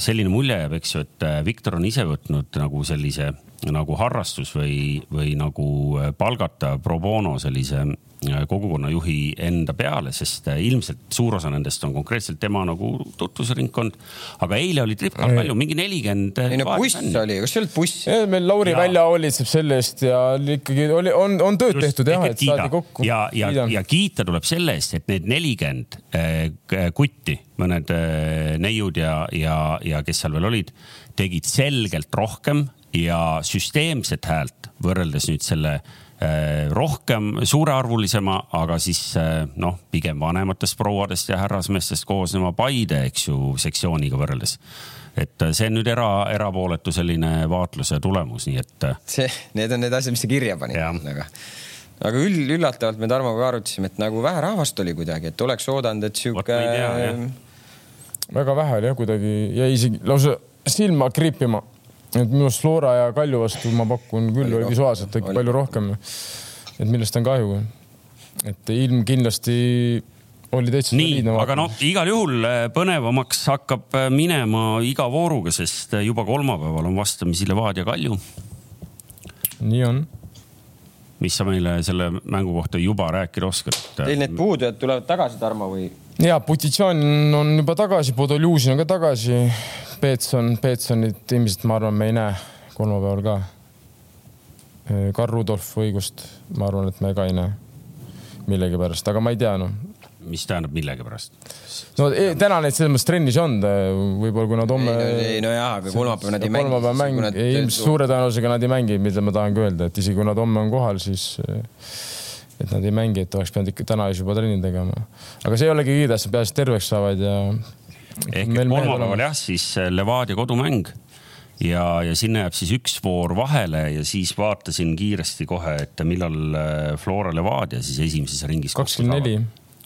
selline mulje jääb, eks ju, et äh, Viktor on ise võtnud nagu sellise nagu harrastus või, või nagu äh, palgata pro bono sellise Äh, kogukonnajuhi enda peale, sest äh, ilmselt suur osa nendest on konkreetselt tema nagu tutvusringkond. aga eile oli tripkal palju, mingi nelikümmend. ei no buss oli, kas see ei olnud buss? meil Lauri ja. välja hoolitseb selle eest ja ikkagi oli, on, on tööd Just, tehtud jah, et kiida. saadi kokku. ja, ja, ja kiita tuleb selle eest, et need nelikümmend kutti, mõned neiud ja, ja, ja kes seal veel olid, tegid selgelt rohkem ja süsteemset häält võrreldes nüüd selle Äh, rohkem suurearvulisema, aga siis äh, noh, pigem vanematest prouadest ja härrasmeestest koosneva Paide, eks ju, sektsiooniga võrreldes. et äh, see on nüüd era, erapooletu selline vaatluse tulemus, nii et. see, need on need asjad, mis sa kirja panid, aga aga üld, üllatavalt me Tarmoga arutasime, et nagu vähe rahvast oli kuidagi, et oleks oodanud, et sihuke. väga vähe oli jah, kuidagi jäi isegi lausa silma kriipima et minu arust Flora ja Kalju vastu ma pakun küll oli visuaalselt ikka palju rohkem. et millest on kahju. et ilm kindlasti oli täitsa nii, aga noh, igal juhul äh, põnevamaks hakkab äh, minema iga vooruga, sest äh, juba kolmapäeval on vastamisi Levadia Kalju. nii on. mis sa meile selle mängu kohta juba rääkida oskad? Teil need puudujad tulevad tagasi, Tarmo, või? Ja, Putitšan on juba tagasi, Podoljuzin on ka tagasi Peetson, Peetsonit ilmselt ma arvan, me ei näe kolmapäeval ka. Karl Rudolf õigust, ma arvan, et me ka ei näe millegipärast, aga ma ei tea, noh. mis tähendab millegipärast? no e, täna neid selles mõttes trennis on, võib-olla kui nad homme. ei no jaa, aga kolmapäeval nad ei mängi. kolmapäeval mäng, ilmselt suure tõenäosusega nad ei mängi, mida ma tahangi öelda, et isegi kui nad homme on kohal, siis et nad ei mängi, et oleks pidanud ikka täna juba trenni tegema. aga see ei olegi kõige tähtsam, peaasi, et terveks saavad ja ehk et kolmapäeval jah, siis äh, Levadia kodumäng ja, ja sinna jääb siis üks voor vahele ja siis vaatasin kiiresti kohe, et millal äh, Flora Levadia siis esimeses ringis. kakskümmend neli.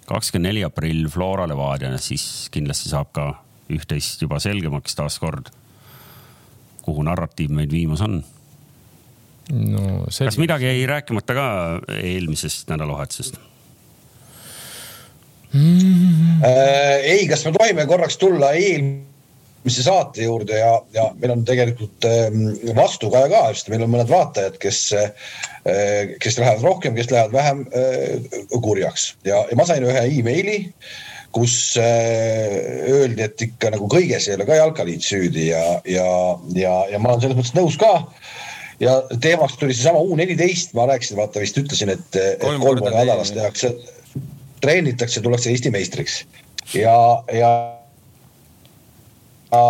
kakskümmend neli aprill Flora Levadia, siis kindlasti saab ka üht-teist juba selgemaks taaskord, kuhu narratiiv meid viimas on no kas midagi jäi rääkimata ka eelmisest nädalavahetusest? Mm. ei, kas me tohime korraks tulla eelmise saate juurde ja, ja meil on tegelikult ähm, vastukaja ka, sest meil on mõned vaatajad, kes, äh, kes lähevad rohkem, kes lähevad vähem äh, kurjaks ja, ja ma sain ühe emaili, kus öeldi, et ikka nagu kõiges ei ole ka jalkaliit süüdi ja, ja, ja, ja ma olen selles mõttes nõus ka ja teemaks tuli seesama U neliteist, ma rääkisin, vaata vist ütlesin, et, kolm korda nädalas tehakse treenitakse, tullakse Eesti meistriks. Ja, ja, ja,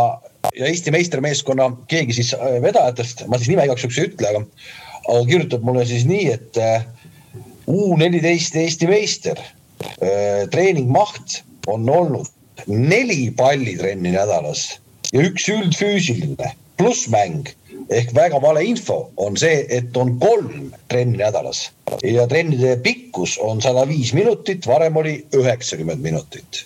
ja Eesti meistermeeskonna keegi siis äh, vedajatest, ma siis nime igaks juhuks ei ütle, aga, aga kirjutab mulle siis nii, et äh, U neliteist Eesti meister äh, treeningmaht on olnud neli pallitrenni nädalas ja üks üldfüüsiline pluss mäng ehk väga vale info on see, et on kolm trenni nädalas ja trennide pikkus on sada viis minutit, varem oli üheksakümmend minutit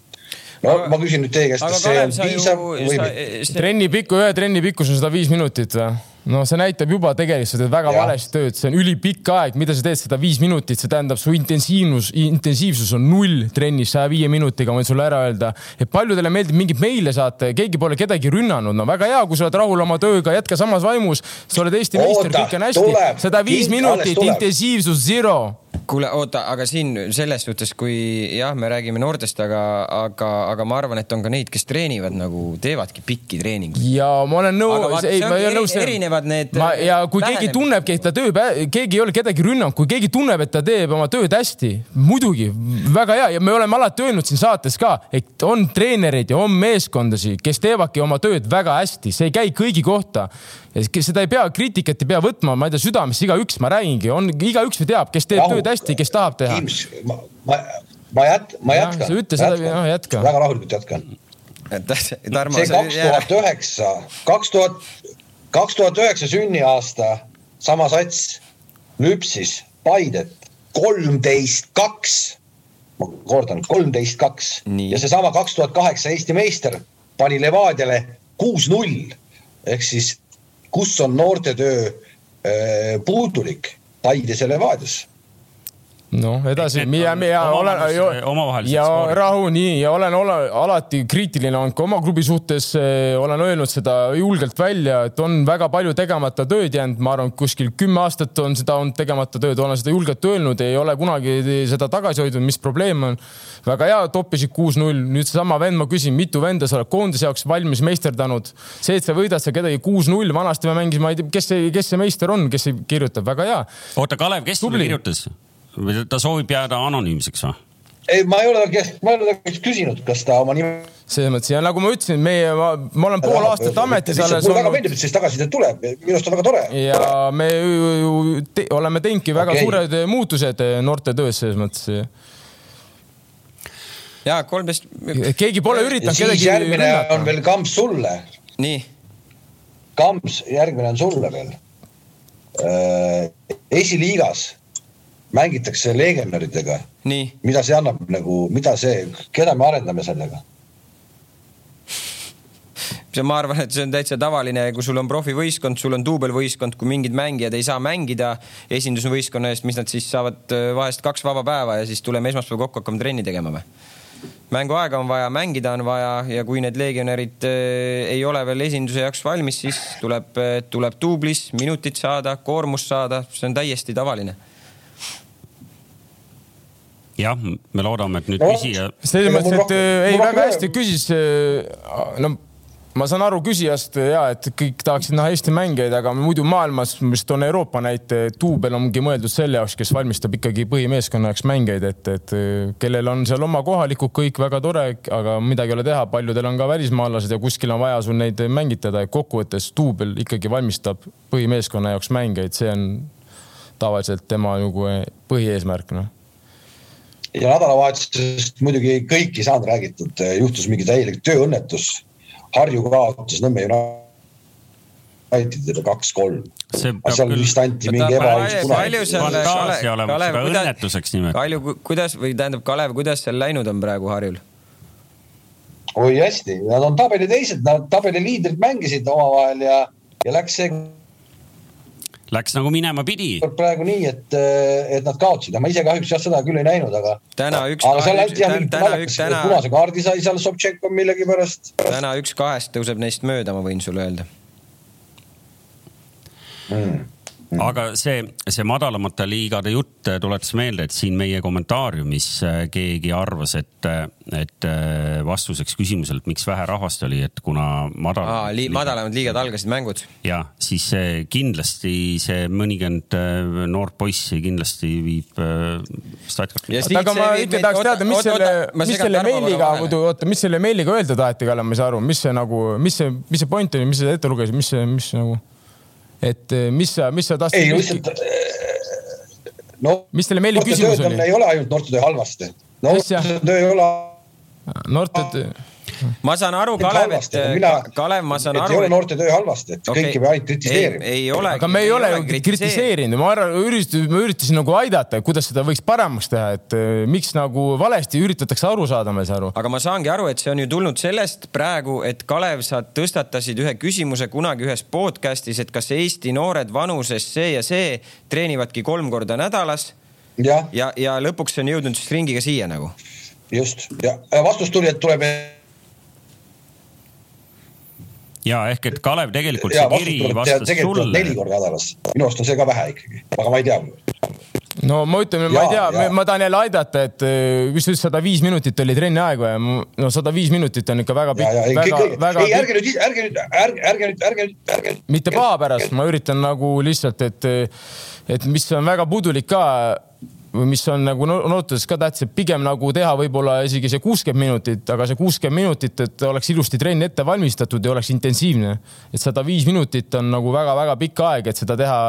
no ma küsin nüüd teie käest, kas see on piisav või mitte? trenni pikku, ühe trenni pikkus on sada viis minutit või? No see näitab juba tegelikult, sa teed väga valesti tööd, see on ülipikk aeg, mida sa teed seda viis minutit, see tähendab, su intensiivsus, intensiivsus on null trennis. Saja viie minutiga, võin sulle ära öelda. et paljudele meeldib mingeid meile saata ja keegi pole kedagi rünnanud, no väga hea, kui sa oled rahul oma tööga, jätka samas vaimus. sa oled Eesti meister, kõik on hästi. sada viis minutit, intensiivsus zero kuule, oota, aga siin selles suhtes, kui jah, me räägime noortest, aga, aga, aga ma arvan, et on ka neid, kes treenivad nagu, teevadki pikki treeninguid. ja ma olen nõus, ei, ma ei ole nõus. erinevad need. ma ja kui vähenemis. keegi tunnebki, et ta töö, keegi ei ole kedagi rünnanud, kui keegi tunneb, et ta teeb oma tööd hästi, muidugi väga hea ja me oleme alati öelnud siin saates ka, et on treenereid ja on meeskondasi, kes teevadki oma tööd väga hästi, see ei käi kõigi kohta seda ei pea, kriitikat ei pea võtma, ma ei tea, südamesse igaüks, ma räägingi, on igaüks teab, kes teeb Rahu. tööd hästi, kes tahab teha. ma, ma, ma jät-, ma jätkan. sa ütle seda, noh jätka. väga rahulikult jätkan. Tarmo, see kaks tuhat üheksa, kaks tuhat, kaks tuhat üheksa sünniaasta, sama sats lüpsis Paidet kolmteist, kaks. ma kordan, kolmteist, kaks ja seesama kaks tuhat kaheksa Eesti meister pani Levadiale kuus-null ehk siis kus on noortetöö äh, puudulik Paides ja Levadias noh, edasi, ja, ja olen ja rahu nii ja olen ole, alati kriitiline olnud ka oma klubi suhtes, eh, olen öelnud seda julgelt välja, et on väga palju tegemata tööd jäänud, ma arvan, kuskil kümme aastat on seda olnud tegemata tööd, olen seda julgelt öelnud, ei ole kunagi seda tagasi hoidnud, mis probleem on. väga hea, toppisid kuus-null, nüüd seesama vend, ma küsin, mitu venda sa oled koondise jaoks valmis meisterdanud? see, et sa võidad sa kedagi kuus-null, vanasti me mängisime, ma ei tea, kes see, kes see meister on, kes kirjutab, väga hea. oota, Kalev, kes sulle kirjutas? Või ta soovib jääda anonüümseks või? ei, ma ei ole ta käest, ma ei ole ta käest küsinud, kas ta oma nime. selles mõttes ja nagu ma ütlesin, meie, ma, ma olen pool aastat ametis alles olnud. mulle väga meeldib, et sellist tagasisidet tuleb, minu arust on väga tore. ja tore. me ju te, oleme teinudki väga okay. suured muutused noorte töös selles mõttes. ja kolmteist. keegi pole üritanud kedagi. järgmine rünnata. on veel kamps sulle. nii. kamps, järgmine on sulle veel. Äh, esiliigas mängitakse legionäridega. mida see annab nagu, mida see, keda me arendame sellega? see, ma arvan, et see on täitsa tavaline, kui sul on profivõistkond, sul on duubelvõistkond, kui mingid mängijad ei saa mängida esindusvõistkonna eest, mis nad siis saavad äh, vahest kaks vaba päeva ja siis tuleme esmaspäeval kokku, hakkame trenni tegema või? mänguaega on vaja, mängida on vaja ja kui need legionärid äh, ei ole veel esinduse jaoks valmis, siis tuleb, äh, tuleb duublis minutit saada, koormust saada, see on täiesti tavaline jah, me loodame, et nüüd no, küsija. selles mõttes, et ei, väga hästi küsis. no ma saan aru küsijast ja et kõik tahaksid näha Eesti mängijaid, aga muidu maailmas, vist on Euroopa näite, duubel ongi mõeldud selle jaoks, kes valmistab ikkagi põhimeeskonna jaoks mängijaid, et, et kellel on seal oma kohalikud kõik väga tore, aga midagi ei ole teha, paljudel on ka välismaalased ja kuskil on vaja sul neid mängitada, et kokkuvõttes duubel ikkagi valmistab põhimeeskonna jaoks mängijaid, see on tavaliselt tema nagu põhieesmärk noh ja nädalavahetusest muidugi kõik ei saanud räägitud, juhtus mingi täielik tööõnnetus. Harju kaotas Nõmme Unitedile kaks-kolm. seal vist anti mingi ebaõigus punane. Kalju, kuidas või tähendab, Kalev, kuidas seal läinud on praegu Harjul? oi hästi, nad on tabeli teised, nad tabeli liidrid mängisid omavahel ja, ja läks see Läks nagu minema pidi. praegu nii, et, et nad kaotsid, ma ise kahjuks jah, seda küll ei näinud, aga. täna üks. aga seal anti jah mingit naljakas, punase kaardi sai seal Sobtšenko millegipärast. täna üks kahest tõuseb neist mööda, ma võin sulle öelda Mm. Aga see, see madalamate liigade jutt tuletas meelde, et siin meie kommentaariumis äh, keegi arvas, et, et äh, vastuseks küsimusele, et miks vähe rahvast oli, et kuna madal... Aa, li. madalamad liigad algasid mängud. ja siis kindlasti see mõnikümmend äh, noort poissi kindlasti viib statkalt. aga ma ikka tahaks teada, mis selle, mis selle meiliga muidu, oota, mis selle meiliga öelda taheti, Kalle, ma ei saa aru, mis see nagu, mis see, mis see point oli, mis sa ette lugesid, mis see, mis nagu et eh, mis sa, mis sa tahtsid? ei, lihtsalt eh, no. mis selle meili küsimus oli? ei ole ainult noortetöö halvasti. noortetöö ei ole. noortetöö ma saan aru, Kalev, et mina, Kalev, ma saan aru. ei ole noorte töö halvasti, et okay. kõiki peab ainult kritiseerima. ei ole. aga me ei, ei ole ju kritiseerinud, ma arvan, üritasin, ma üritasin nagu aidata, kuidas seda võiks paremaks teha, et eh, miks nagu valesti üritatakse aru saada, ma ei saa aru. aga ma saangi aru, et see on ju tulnud sellest praegu, et Kalev, sa tõstatasid ühe küsimuse kunagi ühes podcast'is, et kas Eesti noored vanuses see ja see treenivadki kolm korda nädalas. ja, ja, ja lõpuks see on jõudnud siis ringiga siia nagu. just ja vastus tuli, et tuleb ja ehk et Kalev tegelikult ja, see kiri vastas sulle. neli korda nädalas, minu arust on see ka vähe ikkagi, aga ma ei tea no ma ütlen, ma ei tea, ma tahan jälle aidata, et mis sa ütlesid, sada viis minutit oli trenni aega ja no sada viis minutit on ikka väga pikk. väga, väga. ei, ärge nüüd, ärge nüüd, ärge, ärge nüüd, ärge nüüd, ärge nüüd. mitte paha pärast, ma üritan nagu lihtsalt, et, et mis on väga puudulik ka mis on nagu noortes ka tähtis, et pigem nagu teha võib-olla isegi see kuuskümmend minutit, aga see kuuskümmend minutit, et oleks ilusti trenn ette valmistatud ja oleks intensiivne. et sada viis minutit on nagu väga-väga pikk aeg, et seda teha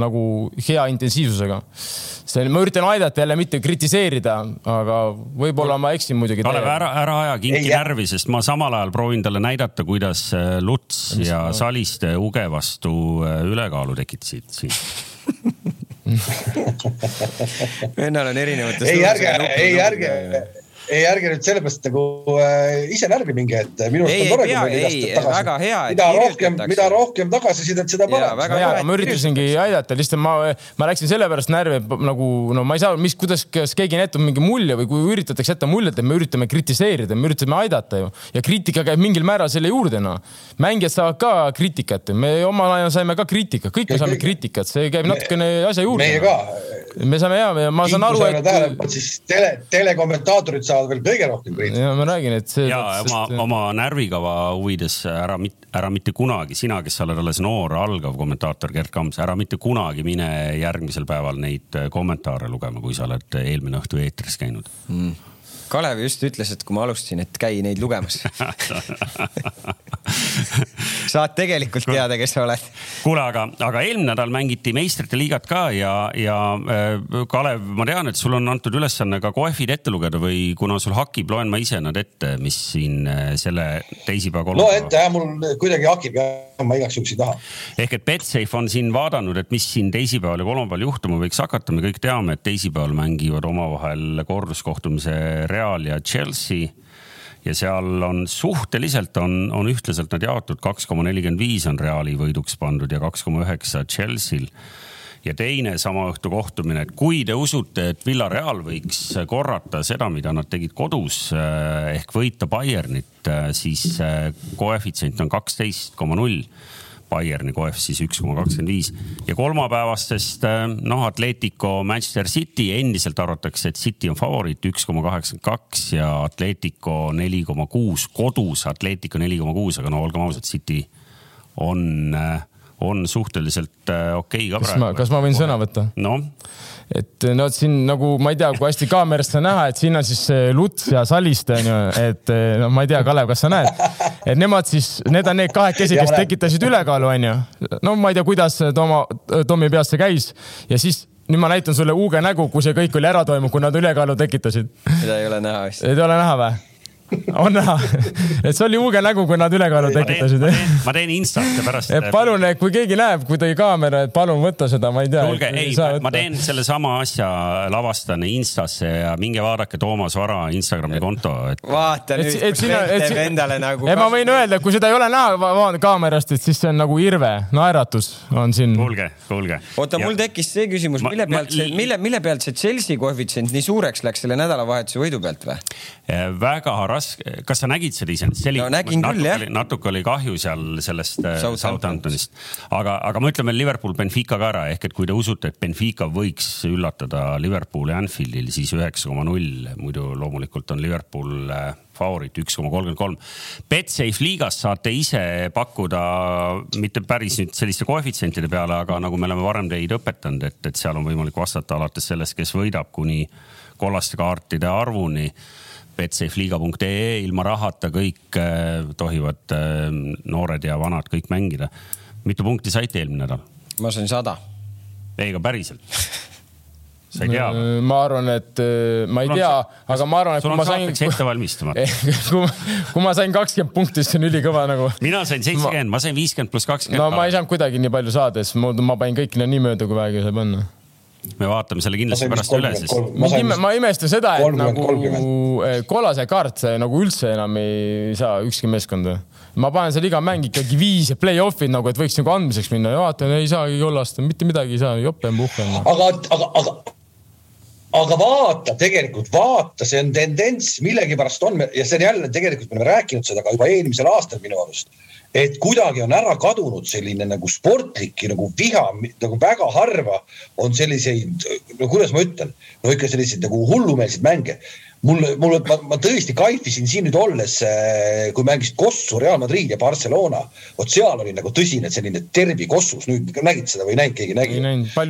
nagu hea intensiivsusega. see, ma üritan aidata jälle, mitte kritiseerida, aga võib-olla ma eksin muidugi. Kalev, ära, ära aja kinki närvi, sest ma samal ajal proovin talle näidata, kuidas äh, Luts ja Saliste uge vastu äh, ülekaalu tekitasid siin vennal on erinevates. ei, ärge, ei, ärge ei, ärge nüüd sellepärast nagu äh, ise närvi minge, et minu arust on tore, kui meil edastab tagasi. väga hea, mida rohkem, mida rohkem tagasisidet, seda parem. väga hea, ma üritasingi aidata, lihtsalt ma, ma läksin sellepärast närvi, et nagu no ma ei saa, mis, kuidas, kas keegi näitab mingi mulje või kui üritatakse jätta muljet, et me üritame kritiseerida, me üritame aidata ju. ja kriitika käib mingil määral selle juurde, noh. mängijad saavad ka kriitikat, me omal ajal saime ka kriitikat, kõik me saame kriitikat, see käib natukene asja juurde. meie ka. me saame hea, ma saan aru, et. siis tele, telekommentaatorid saavad veel kõige rohkem kriitikat. ja ma räägin, et see. ja oma, oma närvikava huvides ära, ära mitte kunagi, sina, kes sa oled alles noor algav kommentaator Gerd Kams, ära mitte kunagi mine järgmisel päeval neid kommentaare lugema, kui sa oled eelmine õhtu eetris käinud mm Kalev just ütles, et kui ma alustasin, et käi neid lugemas saad tegelikult teada, kes sa oled. kuule, aga, aga eelmine nädal mängiti meistrite liigat ka ja, ja äh, Kalev, ma tean, et sul on antud ülesanne ka kohvid ette lugeda või kuna sul hakib, loen ma ise nad ette, mis siin äh, selle teisipäeva kolmapäeva. loe ette jah, mul kuidagi hakib ja ma igaks juhuks ei taha. ehk et Betsafe on siin vaadanud, et mis siin teisipäeval ja kolmapäeval juhtuma võiks hakata, me kõik teame, et teisipäeval mängivad omavahel korduskohtumise Real Real ja Chelsea ja seal on suhteliselt on, on ühtlaselt nad jaotud, kaks koma nelikümmend viis on Reali võiduks pandud ja kaks koma üheksa Chelsea'l. ja teine sama õhtu kohtumine, et kui te usute, et Villareal võiks korrata seda, mida nad tegid kodus eh, ehk võita Bayernit, eh, siis eh, koefitsient on kaksteist koma null Bayerni koef siis üks koma kakskümmend viis ja kolmapäevastest äh, noh, Atletico Manchester City endiselt arvatakse, et City on favoriit üks koma kaheksakümmend kaks ja Atletico neli koma kuus, kodus Atletico neli koma kuus, aga no olgem ausad, City on, äh, on suhteliselt äh, okei okay ka praegu. kas ma võin sõna võtta? noh et no siin nagu ma ei tea, kui hästi kaamerast on näha, et siin on siis Luts ja Saliste onju, et no ma ei tea, Kalev, kas sa näed, et nemad siis, need on need kahekesi, kes tekitasid ülekaalu onju. no ma ei tea, kuidas Tooma, Tommi peas see käis ja siis nüüd ma näitan sulle Uuge nägu, kui see kõik oli ära toimunud, kui nad ülekaalu tekitasid. seda ei ole näha vist. ei ole näha või? On näha, et see oli huuge nägu, kui nad ülekaalu ma teen, tekitasid ma. teen, instat ja pärast. palun, kui keegi näeb kuidagi kaamera, et palun võta seda, ma ei tea. kuulge, ei, ma teen sellesama asja, lavastan Instasse ja minge vaadake Toomas Vara Instagrami konto, et vaata nüüd, et kus sina, vend et teeb endale nagu. ei, ma võin öelda, kui seda ei ole näha kaamerast, et siis see on nagu irve, naeratus on siin. kuulge, kuulge. oota, mul tekkis see küsimus, mille pealt see, mille, mille pealt see Chelsea koefitsient nii suureks läks selle nädalavahetuse võidu pealt või? väga raske, kas sa nägid seda iseenesest? No nägin küll, jah. natuke oli kahju seal sellest äh, Southamptonist. Southamptonist, aga, aga ma ütlen veel Liverpool Benfica ka ära, ehk et kui te usute, et Benfica võiks üllatada Liverpooli Anfieldil, siis üheksa koma null, muidu loomulikult on Liverpool äh, favoriit üks koma kolmkümmend kolm. Betsafe liigas saate ise pakkuda mitte päris nüüd selliste koefitsientide peale, aga nagu me oleme varem teid õpetanud, et, et seal on võimalik vastata alates sellest, kes võidab kuni kollaste kaartide arvuni betsafeliiga.ee ilma rahata kõik äh, tohivad äh, noored ja vanad kõik mängida. mitu punkti saite eelmine nädal? ma sain sada. ei, aga päriselt. sa ei tea või? ma arvan, et äh, ma ei tea aga ma arvan, et kui ma sain, saateks ette valmistama. kui, kui ma sain kakskümmend punkti, siis see on ülikõva nagu. mina sain seitsekümmend, ma sain viiskümmend pluss no kakskümmend ma ei. saanud kuidagi nii palju saada, ma, ma panin kõik nii mööda, kui vähegi sai panna. Me vaatame selle kindlasti pärast üle, kolmkümmend sest kolm, ma sain ma, imestan seda, et 30, nagu eh, kollase kaarte nagu üldse enam ei saa ükski meeskond. ma panen seal iga mäng ikkagi viis ja play-off'id nagu, et võiks nagu andmiseks minna ja vaatan, ei saagi kollast, mitte midagi ei saa, jope on puhken. aga, aga, aga, aga vaata tegelikult, vaata, see on tendents, millegipärast on ja see on jälle tegelikult me oleme rääkinud seda ka juba eelmisel aastal minu arust. Et kuidagi on ära kadunud selline nagu sportlik nagu viha, nagu väga harva on selliseid, no kuidas ma ütlen, no ikka selliseid nagu hullumeelseid mänge. Mul, mul, ma, ma tõesti kaifisin siin nüüd olles, kui mängisid Kossu, Real Madrid ja Barcelona. vot seal oli nagu tõsine selline derbi Kossus, nüüd nägid seda või ei näinud, keegi nägi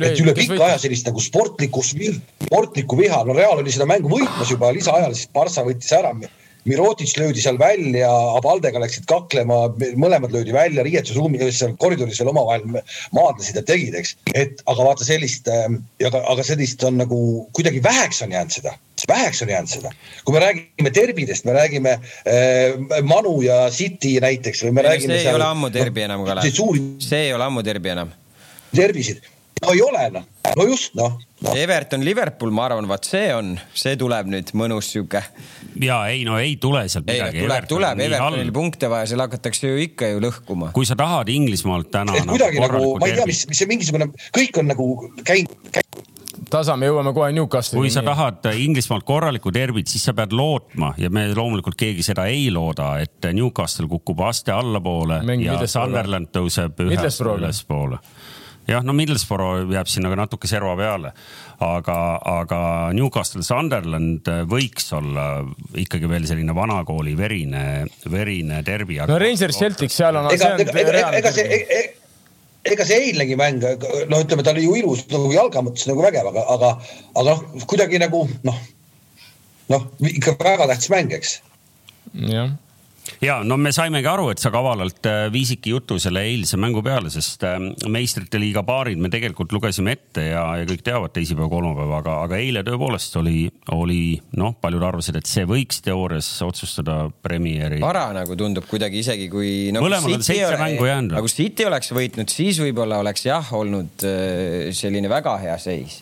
et üle pika aja sellist nagu sportlikku, sportlikku viha, no Real oli seda mängu võitmas juba lisaajal, siis Barca võttis ära. Mirotic löödi seal välja, Abaldega läksid kaklema, mõlemad löödi välja riietusruumis, seal koridoris veel omavahel maadlesid ja tegid, eks. et aga vaata sellist, aga, aga sellist on nagu kuidagi väheks on jäänud seda, väheks on jäänud seda. kui me räägime derbidest, me räägime äh, Manu ja City näiteks või me räägime. see ei ole ammu derbi enam, Kalev. suuri see ei ole ammu derbi enam. derbisid, no ei ole noh, no just noh no.. Everton, Liverpool, ma arvan, vaat see on, see tuleb nüüd mõnus sihuke. ja ei no ei tule sealt ei, midagi. tuleb, tuleb, Evertonil punkte vaja, seal hakatakse ju ikka ju lõhkuma. kui sa tahad Inglismaalt täna. et kuidagi nagu, ma ei tea, mis, mis see mingisugune, kõik on nagu käinud käin,, tasa, me jõuame kohe Newcastle'i. kui sa tahad Inglismaalt korralikku derbit, siis sa pead lootma ja me loomulikult keegi seda ei looda, et Newcastle kukub aste allapoole Mäng ja. Sunderland tõuseb ühe Middlesbrough'ga. ülespoole. jah, no Middlesbrough jääb sinna ka natuke serva peale, aga, aga Newcastle Sunderland võiks olla ikkagi veel selline vanakooli verine, verine derbi. no Rangers Celtic, seal on. ega, ega, ega, ega see, ega see eilnegi mäng, no ütleme, ta oli ju ilus nagu jalga mõttes nagu vägev, aga, aga, aga noh, kuidagi nagu noh, noh ikka väga tähtis mäng, eks jah ja no me saimegi aru, et sa kavalalt äh, viisidki jutu selle eilse mängu peale, sest äh, meistrite liiga paarid me tegelikult lugesime ette ja, ja kõik teavad teisipäev, kolmapäev, aga, aga eile tõepoolest oli, oli noh, paljud arvasid, et see võiks teoorias otsustada Premieri. vara nagu tundub kuidagi isegi kui no,. Mõlemal on seitse mängu jäänud. aga kui City oleks võitnud, siis võib-olla oleks jah olnud äh, selline väga hea seis.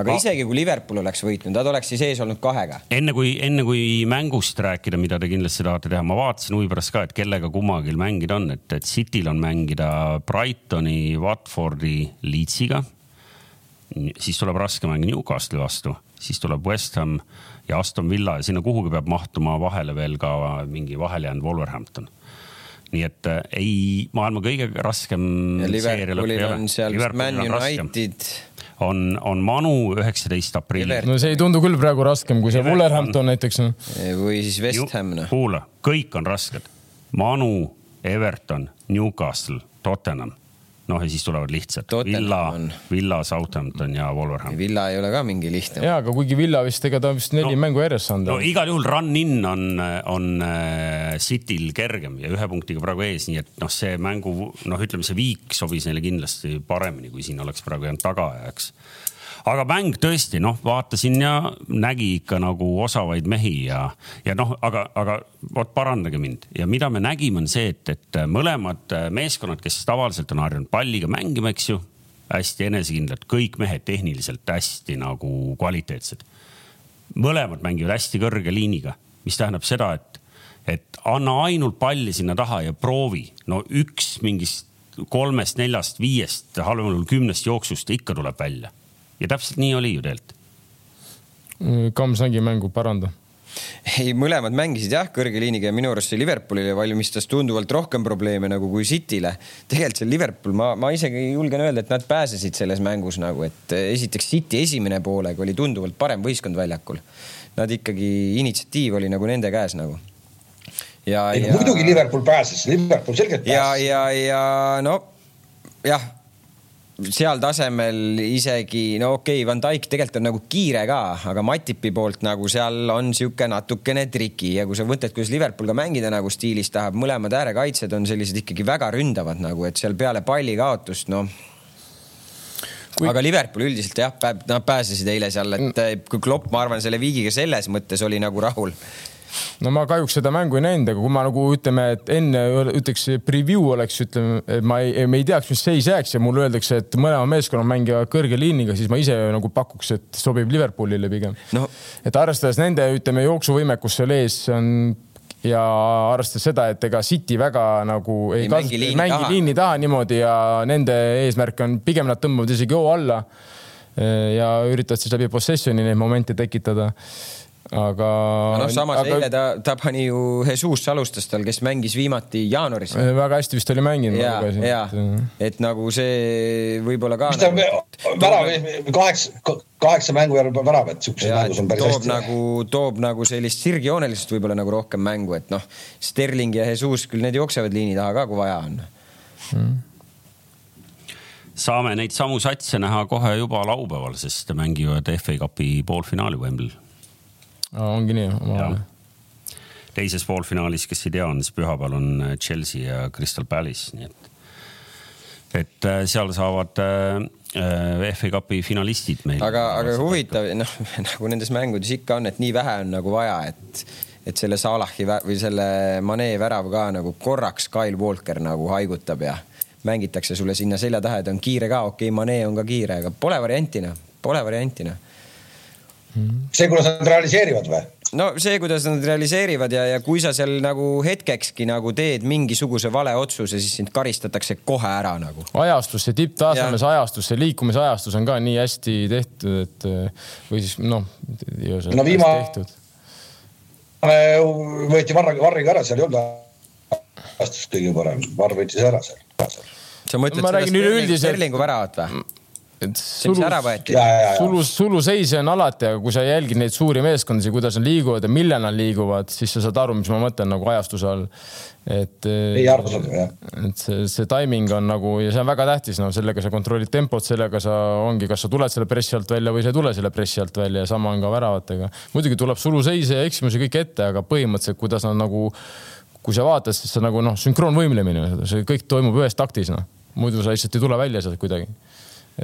Aga isegi kui Liverpool oleks võitnud, nad oleks siis ees olnud kahega. enne kui, enne kui mängust rääkida, mida te kindlasti tahate teha, ma vaatasin huvi pärast ka, et kellega kummagil mängida on, et, et Cityl on mängida Brightoni, Watfordi, Leedsiga. siis tuleb raske mäng Newcastle'i vastu, siis tuleb West Ham ja Aston Villa ja sinna kuhugi peab mahtuma vahele veel ka mingi vahele jäänud Wolverhampton. nii et äh, ei, maailma kõige raskem. ja Liverpoolil on seal Man United. on, on Manu üheksateist aprill no see ei tundu küll praegu raskem kui see. Wolverhampton näiteks. noh. või siis West Ham noh. kuula, kõik on rasked. Manu, Everton, Newcastle, Tottenham. noh, ja siis tulevad lihtsad. Tottenham Villa on., Villa, Southampton ja Wolverhampton. Villa ei ole ka mingi lihtne. ja, aga kuigi Villa vist, ega ta vist neli No- mängu järjest saanud no on. igal juhul run-in on, on äh, Cityl kergem ja ühe punktiga praegu ees, nii et noh, see mängu noh, ütleme see viik sobis neile kindlasti paremini, kui siin oleks praegu jäänud tagaajaks. Aga mäng tõesti noh, vaatasin ja nägi ikka nagu osavaid mehi ja, ja noh, aga, aga vot parandage mind ja mida me nägime, on see, et, et mõlemad meeskonnad, kes tavaliselt on harjunud palliga mängima, eks ju, hästi enesekindlad, kõik mehed tehniliselt hästi nagu kvaliteetsed. mõlemad mängivad hästi kõrge liiniga, mis tähendab seda, et, et anna ainult palli sinna taha ja proovi, no üks mingist kolmest, neljast, viiest, halvemal juhul kümnest jooksust ikka tuleb välja. Ja täpselt nii oli ju tegelikult. Kams nägi mängu, paranda ei, mõlemad mängisid jah, kõrge liiniga ja minu arust see Liverpoolile valmistas tunduvalt rohkem probleeme nagu kui Cityle. tegelikult see Liverpool, ma, ma isegi julgen öelda, et nad pääsesid selles mängus nagu, et esiteks City esimene poolega oli tunduvalt parem võistkond väljakul. Nad ikkagi, initsiatiiv oli nagu nende käes nagu ja, ja. muidugi Liverpool pääses, Liverpool selgelt pääses. ja, ja, ja no jah, seal tasemel isegi no okei okay,, Van Dijk tegelikult on nagu kiire ka, aga Matipi poolt nagu seal on sihuke natukene triki ja kui sa mõtled, kuidas Liverpool ka mängida nagu stiilis tahab, mõlemad äärekaitsjad on sellised ikkagi väga ründavad nagu, et seal peale palli kaotust, noh. Kui... aga Liverpool üldiselt jah, nad pääsesid eile seal, et kui Klopp, ma arvan, selle viigiga selles mõttes oli nagu rahul no ma kahjuks seda mängu ei näinud, aga kui ma nagu ütleme, et enne ütleks preview oleks, ütleme, ma ei, me ei teaks, mis seis jääks ja mulle öeldakse, et mõlema meeskonna mängivad kõrge liiniga, siis ma ise nagu pakuks, et sobib Liverpoolile pigem. No.. et arvestades nende, ütleme, jooksuvõimekust seal ees on ja arvestades seda, et ega City väga nagu ei, ei mängi, liini, mängi taha. liini taha niimoodi ja nende eesmärk on pigem nad tõmbavad isegi hoo alla ja üritavad siis läbi possession'i neid momente tekitada aga. noh, samas aga... eile ta, ta pani ju, Jesus alustas tal, kes mängis viimati jaanuaris. väga hästi vist oli mänginud. ja, ja et nagu see võib-olla ka. mis ta nagu, värav, kaheksa, kaheksa mängu järel värav, et siukses mängus on päris toob hästi. nagu, toob nagu sellist sirgjoonelisust võib-olla nagu rohkem mängu, et noh, Sterling ja Jesus küll need jooksevad liini taha ka, kui vaja on hmm saame neid samu satse näha kohe juba laupäeval, sest mängivad FA Cupi poolfinaali Wembley ongi nii omavahel. teises poolfinaalis, kes ei tea, on siis pühapäeval on äh, Chelsea ja Crystal Palace, nii et, et äh, seal saavad äh, FA Cupi finalistid meil. aga, aga huvitav, noh nagu nendes mängudes ikka on, et nii vähe on nagu vaja, et, et selle Salahi või selle Mane värav ka nagu korraks Kyle Walker nagu haigutab ja mängitakse sulle sinna selja taha, et on kiire ka, okei okay,, Mane on ka kiire, aga pole varianti noh, pole varianti noh see, kuidas nad realiseerivad või? no see, kuidas nad realiseerivad ja, ja kui sa seal nagu hetkekski nagu teed mingisuguse vale otsuse, siis sind karistatakse kohe ära nagu. ajastus, see tipptasemes ajastus, see liikumisajastus on ka nii hästi tehtud, et või siis noh. no viimane võeti Varri, Varriga ära, seal ei olnud ajastus kõige parem, Varr võttis ära seal. sa mõtled ma seda Sterlingu väravat või? Et sulu, sulu, suluseise on alati, aga kui sa jälgid neid suuri meeskondasid, kuidas nad liiguvad ja millal nad liiguvad, siis sa saad aru, mis ma mõtlen nagu ajastuse all. et, et see, see timing on nagu ja see on väga tähtis, no sellega sa kontrollid tempot, sellega sa ongi, kas sa tuled selle pressi alt välja või sa ei tule selle pressi alt välja ja sama on ka väravatega. muidugi tuleb suluseise ja eksimusi kõik ette, aga põhimõtteliselt, kuidas nad nagu, kui sa vaatad, siis see nagu noh, sünkroonvõimlemine, see kõik toimub ühes taktis, noh. Muidu sa lihtsalt ei tule välja sealt kuidagi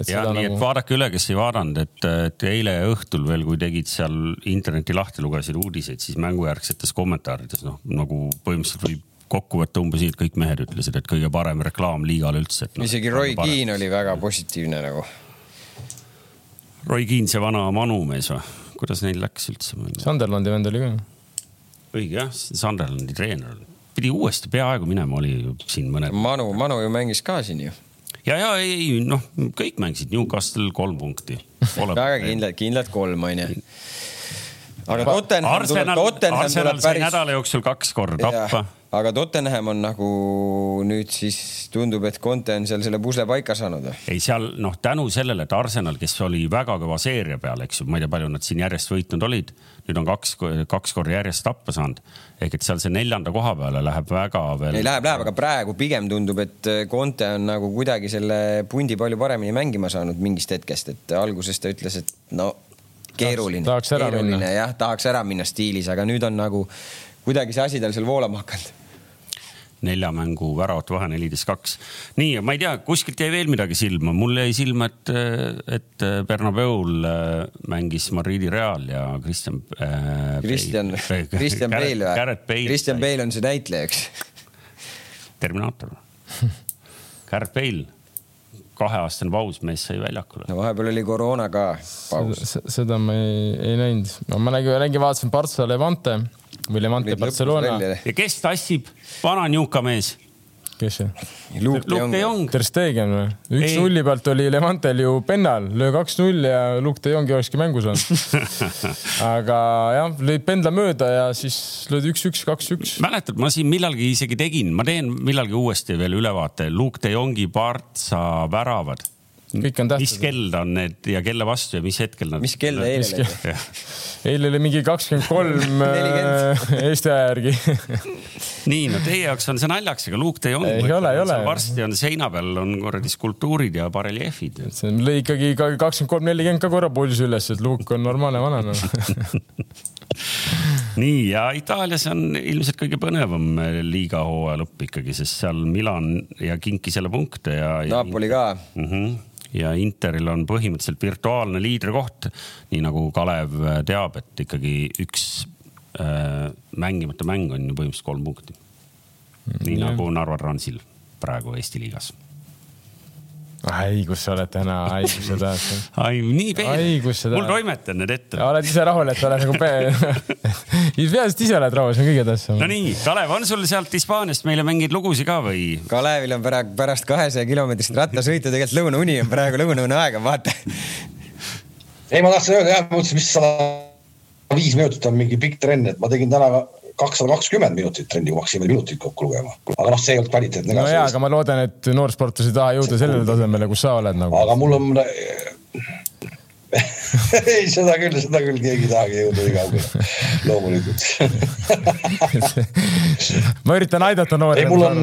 ja nii nagu..., et vaadake üle, kes ei vaadanud, et, et eile õhtul veel, kui tegid seal interneti lahti, lugesid uudiseid, siis mängujärgsetes kommentaarides noh, nagu põhimõtteliselt võib kokku võtta umbes nii, et kõik mehed ütlesid, et kõige parem reklaam liigal üldse. No, isegi Roy Keane oli väga positiivne nagu. Roy Keane, see vana Manu mees või? kuidas neil läks üldse? Sunderlandi vend oli ka. õige jah, Sunderlandi treener pidi uuesti peaaegu minema, oli siin mõned. Manu, Manu ju mängis ka siin ju ja, ja ei noh, kõik mängisid Newcastle kolm punkti. väga kindlad, kindlad kolm onju aga Tottenham tuleb, Tottenham tuleb päris. nädala jooksul kaks korda tappa. Aga Tottenham on nagu nüüd siis tundub, et Conte on seal selle pusle paika saanud ei, seal noh, tänu sellele, et Arsenal, kes oli väga kõva seeria peal, eks ju, ma ei tea, palju nad siin järjest võitnud olid, nüüd on kaks, kaks korda järjest tappa saanud. ehk et seal see neljanda koha peale läheb väga veel. ei, läheb, läheb, aga praegu pigem tundub, et Conte on nagu kuidagi selle pundi palju paremini mängima saanud mingist hetkest, et alguses ta ütles, et no keeruline. keeruline, minna. jah, tahaks ära minna stiilis, aga nüüd on nagu kuidagi see asi tal seal voolama hakanud nelja mängu väravate vahe neliteist, kaks. nii, ma ei tea, kuskilt jäi veel midagi silma, mul jäi silma, et, et Bernabeul äh, mängis Madridi Real ja Kristjan äh,. Kristjan, Kristjan Bale või? Kristjan Bale on see näitleja, eks? Terminaator Garrett Bale kaheaastane paus, mees sai väljakule. no vahepeal oli koroona ka paus. seda ma ei, ei näinud, no ma nägin, nägin, vaatasin Partsa Levante või Levante Barcelona. ja kes tassib, vana niuka mees kes see? Luke de Jong. Ter Stegen või? üks nulli pealt oli Levantel ju pennal, löö kaks-null ja Luke de Jongi olekski mängus olnud aga jah, lõid pendla mööda ja siis löödi üks-üks, kaks-üks. mäletad, ma siin millalgi isegi tegin, ma teen millalgi uuesti veel ülevaate, Luke de Jongi, Partsa väravad kõik on tähtsad. mis kell ta on need ja kelle vastu ja mis hetkel nad. mis kell eile oli? eile oli mingi kakskümmend kolm äh, Eesti aja järgi nii, no teie jaoks on see naljakas, aga Luuk, te ei olnud. ei ole, ei ole. varsti on seina peal on kuradi skulptuurid ja bareljeefid. see lõi ikkagi kakskümmend kolm, nelikümmend ka korra pulsi üles, et Luuk on normaalne vanane nii ja Itaalias on ilmselt kõige põnevam liiga hooaja lõpp ikkagi, sest seal Milan ja kinkis jälle punkte ja. Napoli ka mm. -hmm ja Interil on põhimõtteliselt virtuaalne liidrikoht, nii nagu Kalev teab, et ikkagi üks äh, mängimata mäng on ju põhimõtteliselt kolm punkti. nii ja. nagu Narva Transil praegu Eesti liigas ai, kus sa oled täna, ai, kus sa tahad. ai, nii peen. mul toimetan need ette. oled ise rahul, et oled nagu peaasi, et ise oled rahul, see on kõige tähtsam. no nii, Kalev, on sul sealt Hispaaniast meile mingeid lugusid ka või? Kalevil on praegu pärast kahesaja kilomeetrist rattasõitu tegelikult lõunauni on praegu lõunaune aeg on, vaata. ei, ma tahtsin öelda jah, ma mõtlesin, mis sada viis minutit on mingi pikk trenn, et ma tegin täna kakssada kakskümmend minutit trenni, kui ma hakkasin minutit kokku lugema. aga noh, see ei olnud kvaliteetne ka. no jaa, aga ma loodan, et noorsportlased ei taha jõuda sellele tasemele, kus sa oled nagu. aga mul on ei, seda küll, seda küll keegi ei tahagi jõuda nii kaugele, loomulikult ma üritan aidata noori. ei, mul on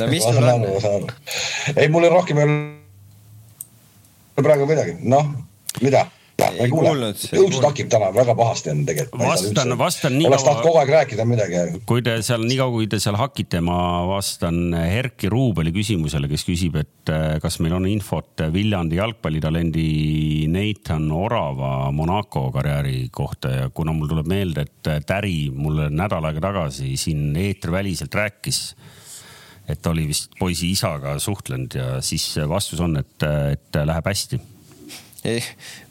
no mis sul on? ei, mul on rohkem ei ole praegu midagi, noh, mida ei kuule, õudselt hakib täna, väga pahasti on tegelikult. vastan, vastan nii kaua. oleks tahtnud kogu aeg rääkida midagi. kui te seal, nii kaua kui te seal hakite, ma vastan Erki Ruubeli küsimusele, kes küsib, et eh, kas meil on infot Viljandi jalgpallitalendi Nathan Orava Monaco karjääri kohta ja kuna mul tuleb meelde, et Täri mulle nädal aega tagasi siin eetriväliselt rääkis et oli vist poisi isaga suhtlenud ja siis vastus on, et, et läheb hästi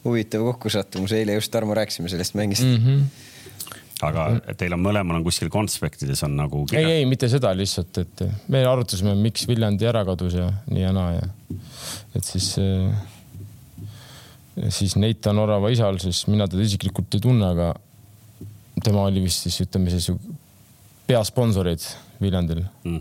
huvitav kokkusattumus, eile just Tarmo rääkisime sellest mängist mm. -hmm aga teil on mõlemal on kuskil konspektides on nagu. ei, ei mitte seda lihtsalt, et me arutasime, miks Viljandi ära kadus ja nii ja naa ja et siis, siis Neitan Orava isal, siis mina teda isiklikult ei tunne, aga tema oli vist siis ütleme siis peasponsorid Viljandil mm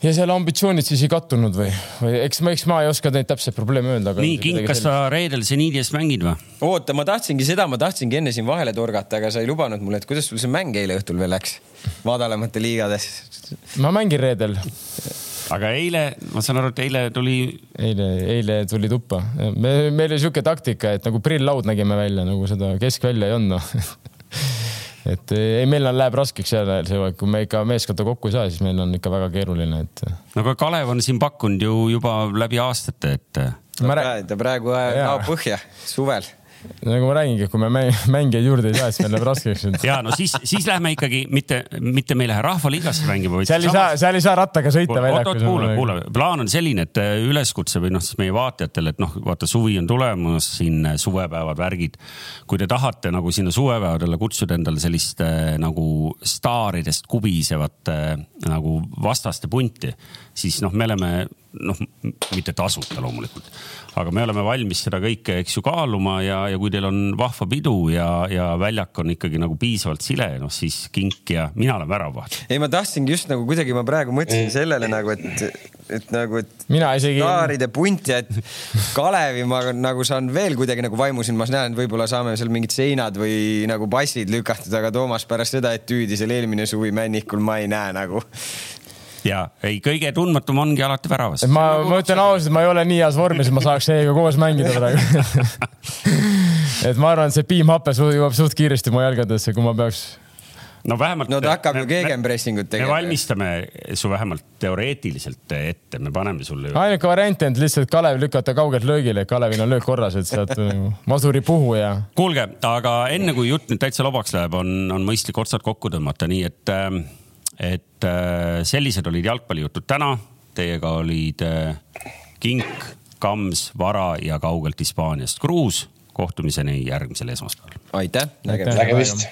ja seal ambitsioonid siis ei kattunud või, või eks ma, eks ma ei oska neid täpseid probleeme öelda. nii, King, kas sa reedel seniidi eest mängid või? oota, ma tahtsingi seda, ma tahtsingi enne siin vahele torgata, aga sa ei lubanud mulle, et kuidas sul see mäng eile õhtul veel läks madalamates liigades? ma mängin reedel. aga eile, ma saan aru, et eile tuli. eile, eile tuli tuppa. me, meil oli sihuke taktika, et nagu prill-laud nägime välja, nagu seda keskvälja ei olnud noh et ei, meil on, läheb raskeks jälle see, kui me ikka meeskonda kokku ei saa, siis meil on ikka väga keeruline, et. no aga Kalev on siin pakkunud ju juba läbi aastate, et. ta praegu kaob põhja suvel nagu ma räägingi, kui me mängijaid juurde ei saa, siis meil läheb raskeks. ja no siis, siis lähme ikkagi mitte, mitte me ei lähe rahvaliigasse mängima, seal ei saa, seal ei saa rattaga sõita väljakul. kuule, kuule, plaan on selline, et äh, üleskutse või noh, siis meie vaatajatele, et noh, vaata suvi on tulemas, siin äh, suvepäevad, värgid. kui te tahate nagu sinna suvepäevadele kutsuda endale sellist äh, nagu staaridest kubisevat nagu vastaste punti, siis noh, me oleme noh, mitte tasuta loomulikult, aga me oleme valmis seda kõike, eks ju, kaaluma ja, ja kui teil on vahva pidu ja, ja väljak on ikkagi nagu piisavalt sile, noh siis kink ja mina olen väravaht. ei, ma tahtsingi just nagu kuidagi, ma praegu mõtlesin sellele nagu, et, et nagu, et. mina isegi. staaride punt ja et Kalevi ma nagu saan veel kuidagi nagu vaimusin, ma näen, et võib-olla saame seal mingid seinad või nagu passid lükatud, aga Toomas pärast seda etüüdi seal eelmine suvi Männikul ma ei näe nagu ja ei, kõige tundmatum ongi alati väravas. ma, ma ütlen ausalt, ma ei ole nii heas vormis, et ma saaks teiega koos mängida praegu et ma arvan, et see piimhape jõuab suht kiiresti mu jalgadesse, kui ma peaks no vähemalt. no ta hakkab ju gegenpressingut tegema. me valmistame su vähemalt teoreetiliselt ette, me paneme sulle. ainuke variant on lihtsalt Kalev lükata kaugelt löögile, Kalevil on löök korras, et sealt nagu masuri puhu ja. kuulge, aga enne kui jutt nüüd täitsa lobaks läheb, on, on mõistlik otsad kokku tõmmata, nii et, ähm, et äh, sellised olid jalgpallijutud täna. Teiega olid äh, Kink, Kams, Vara ja kaugelt Hispaaniast Kruus kohtumiseni järgmisel esmaspäeval. aitäh, nägemist.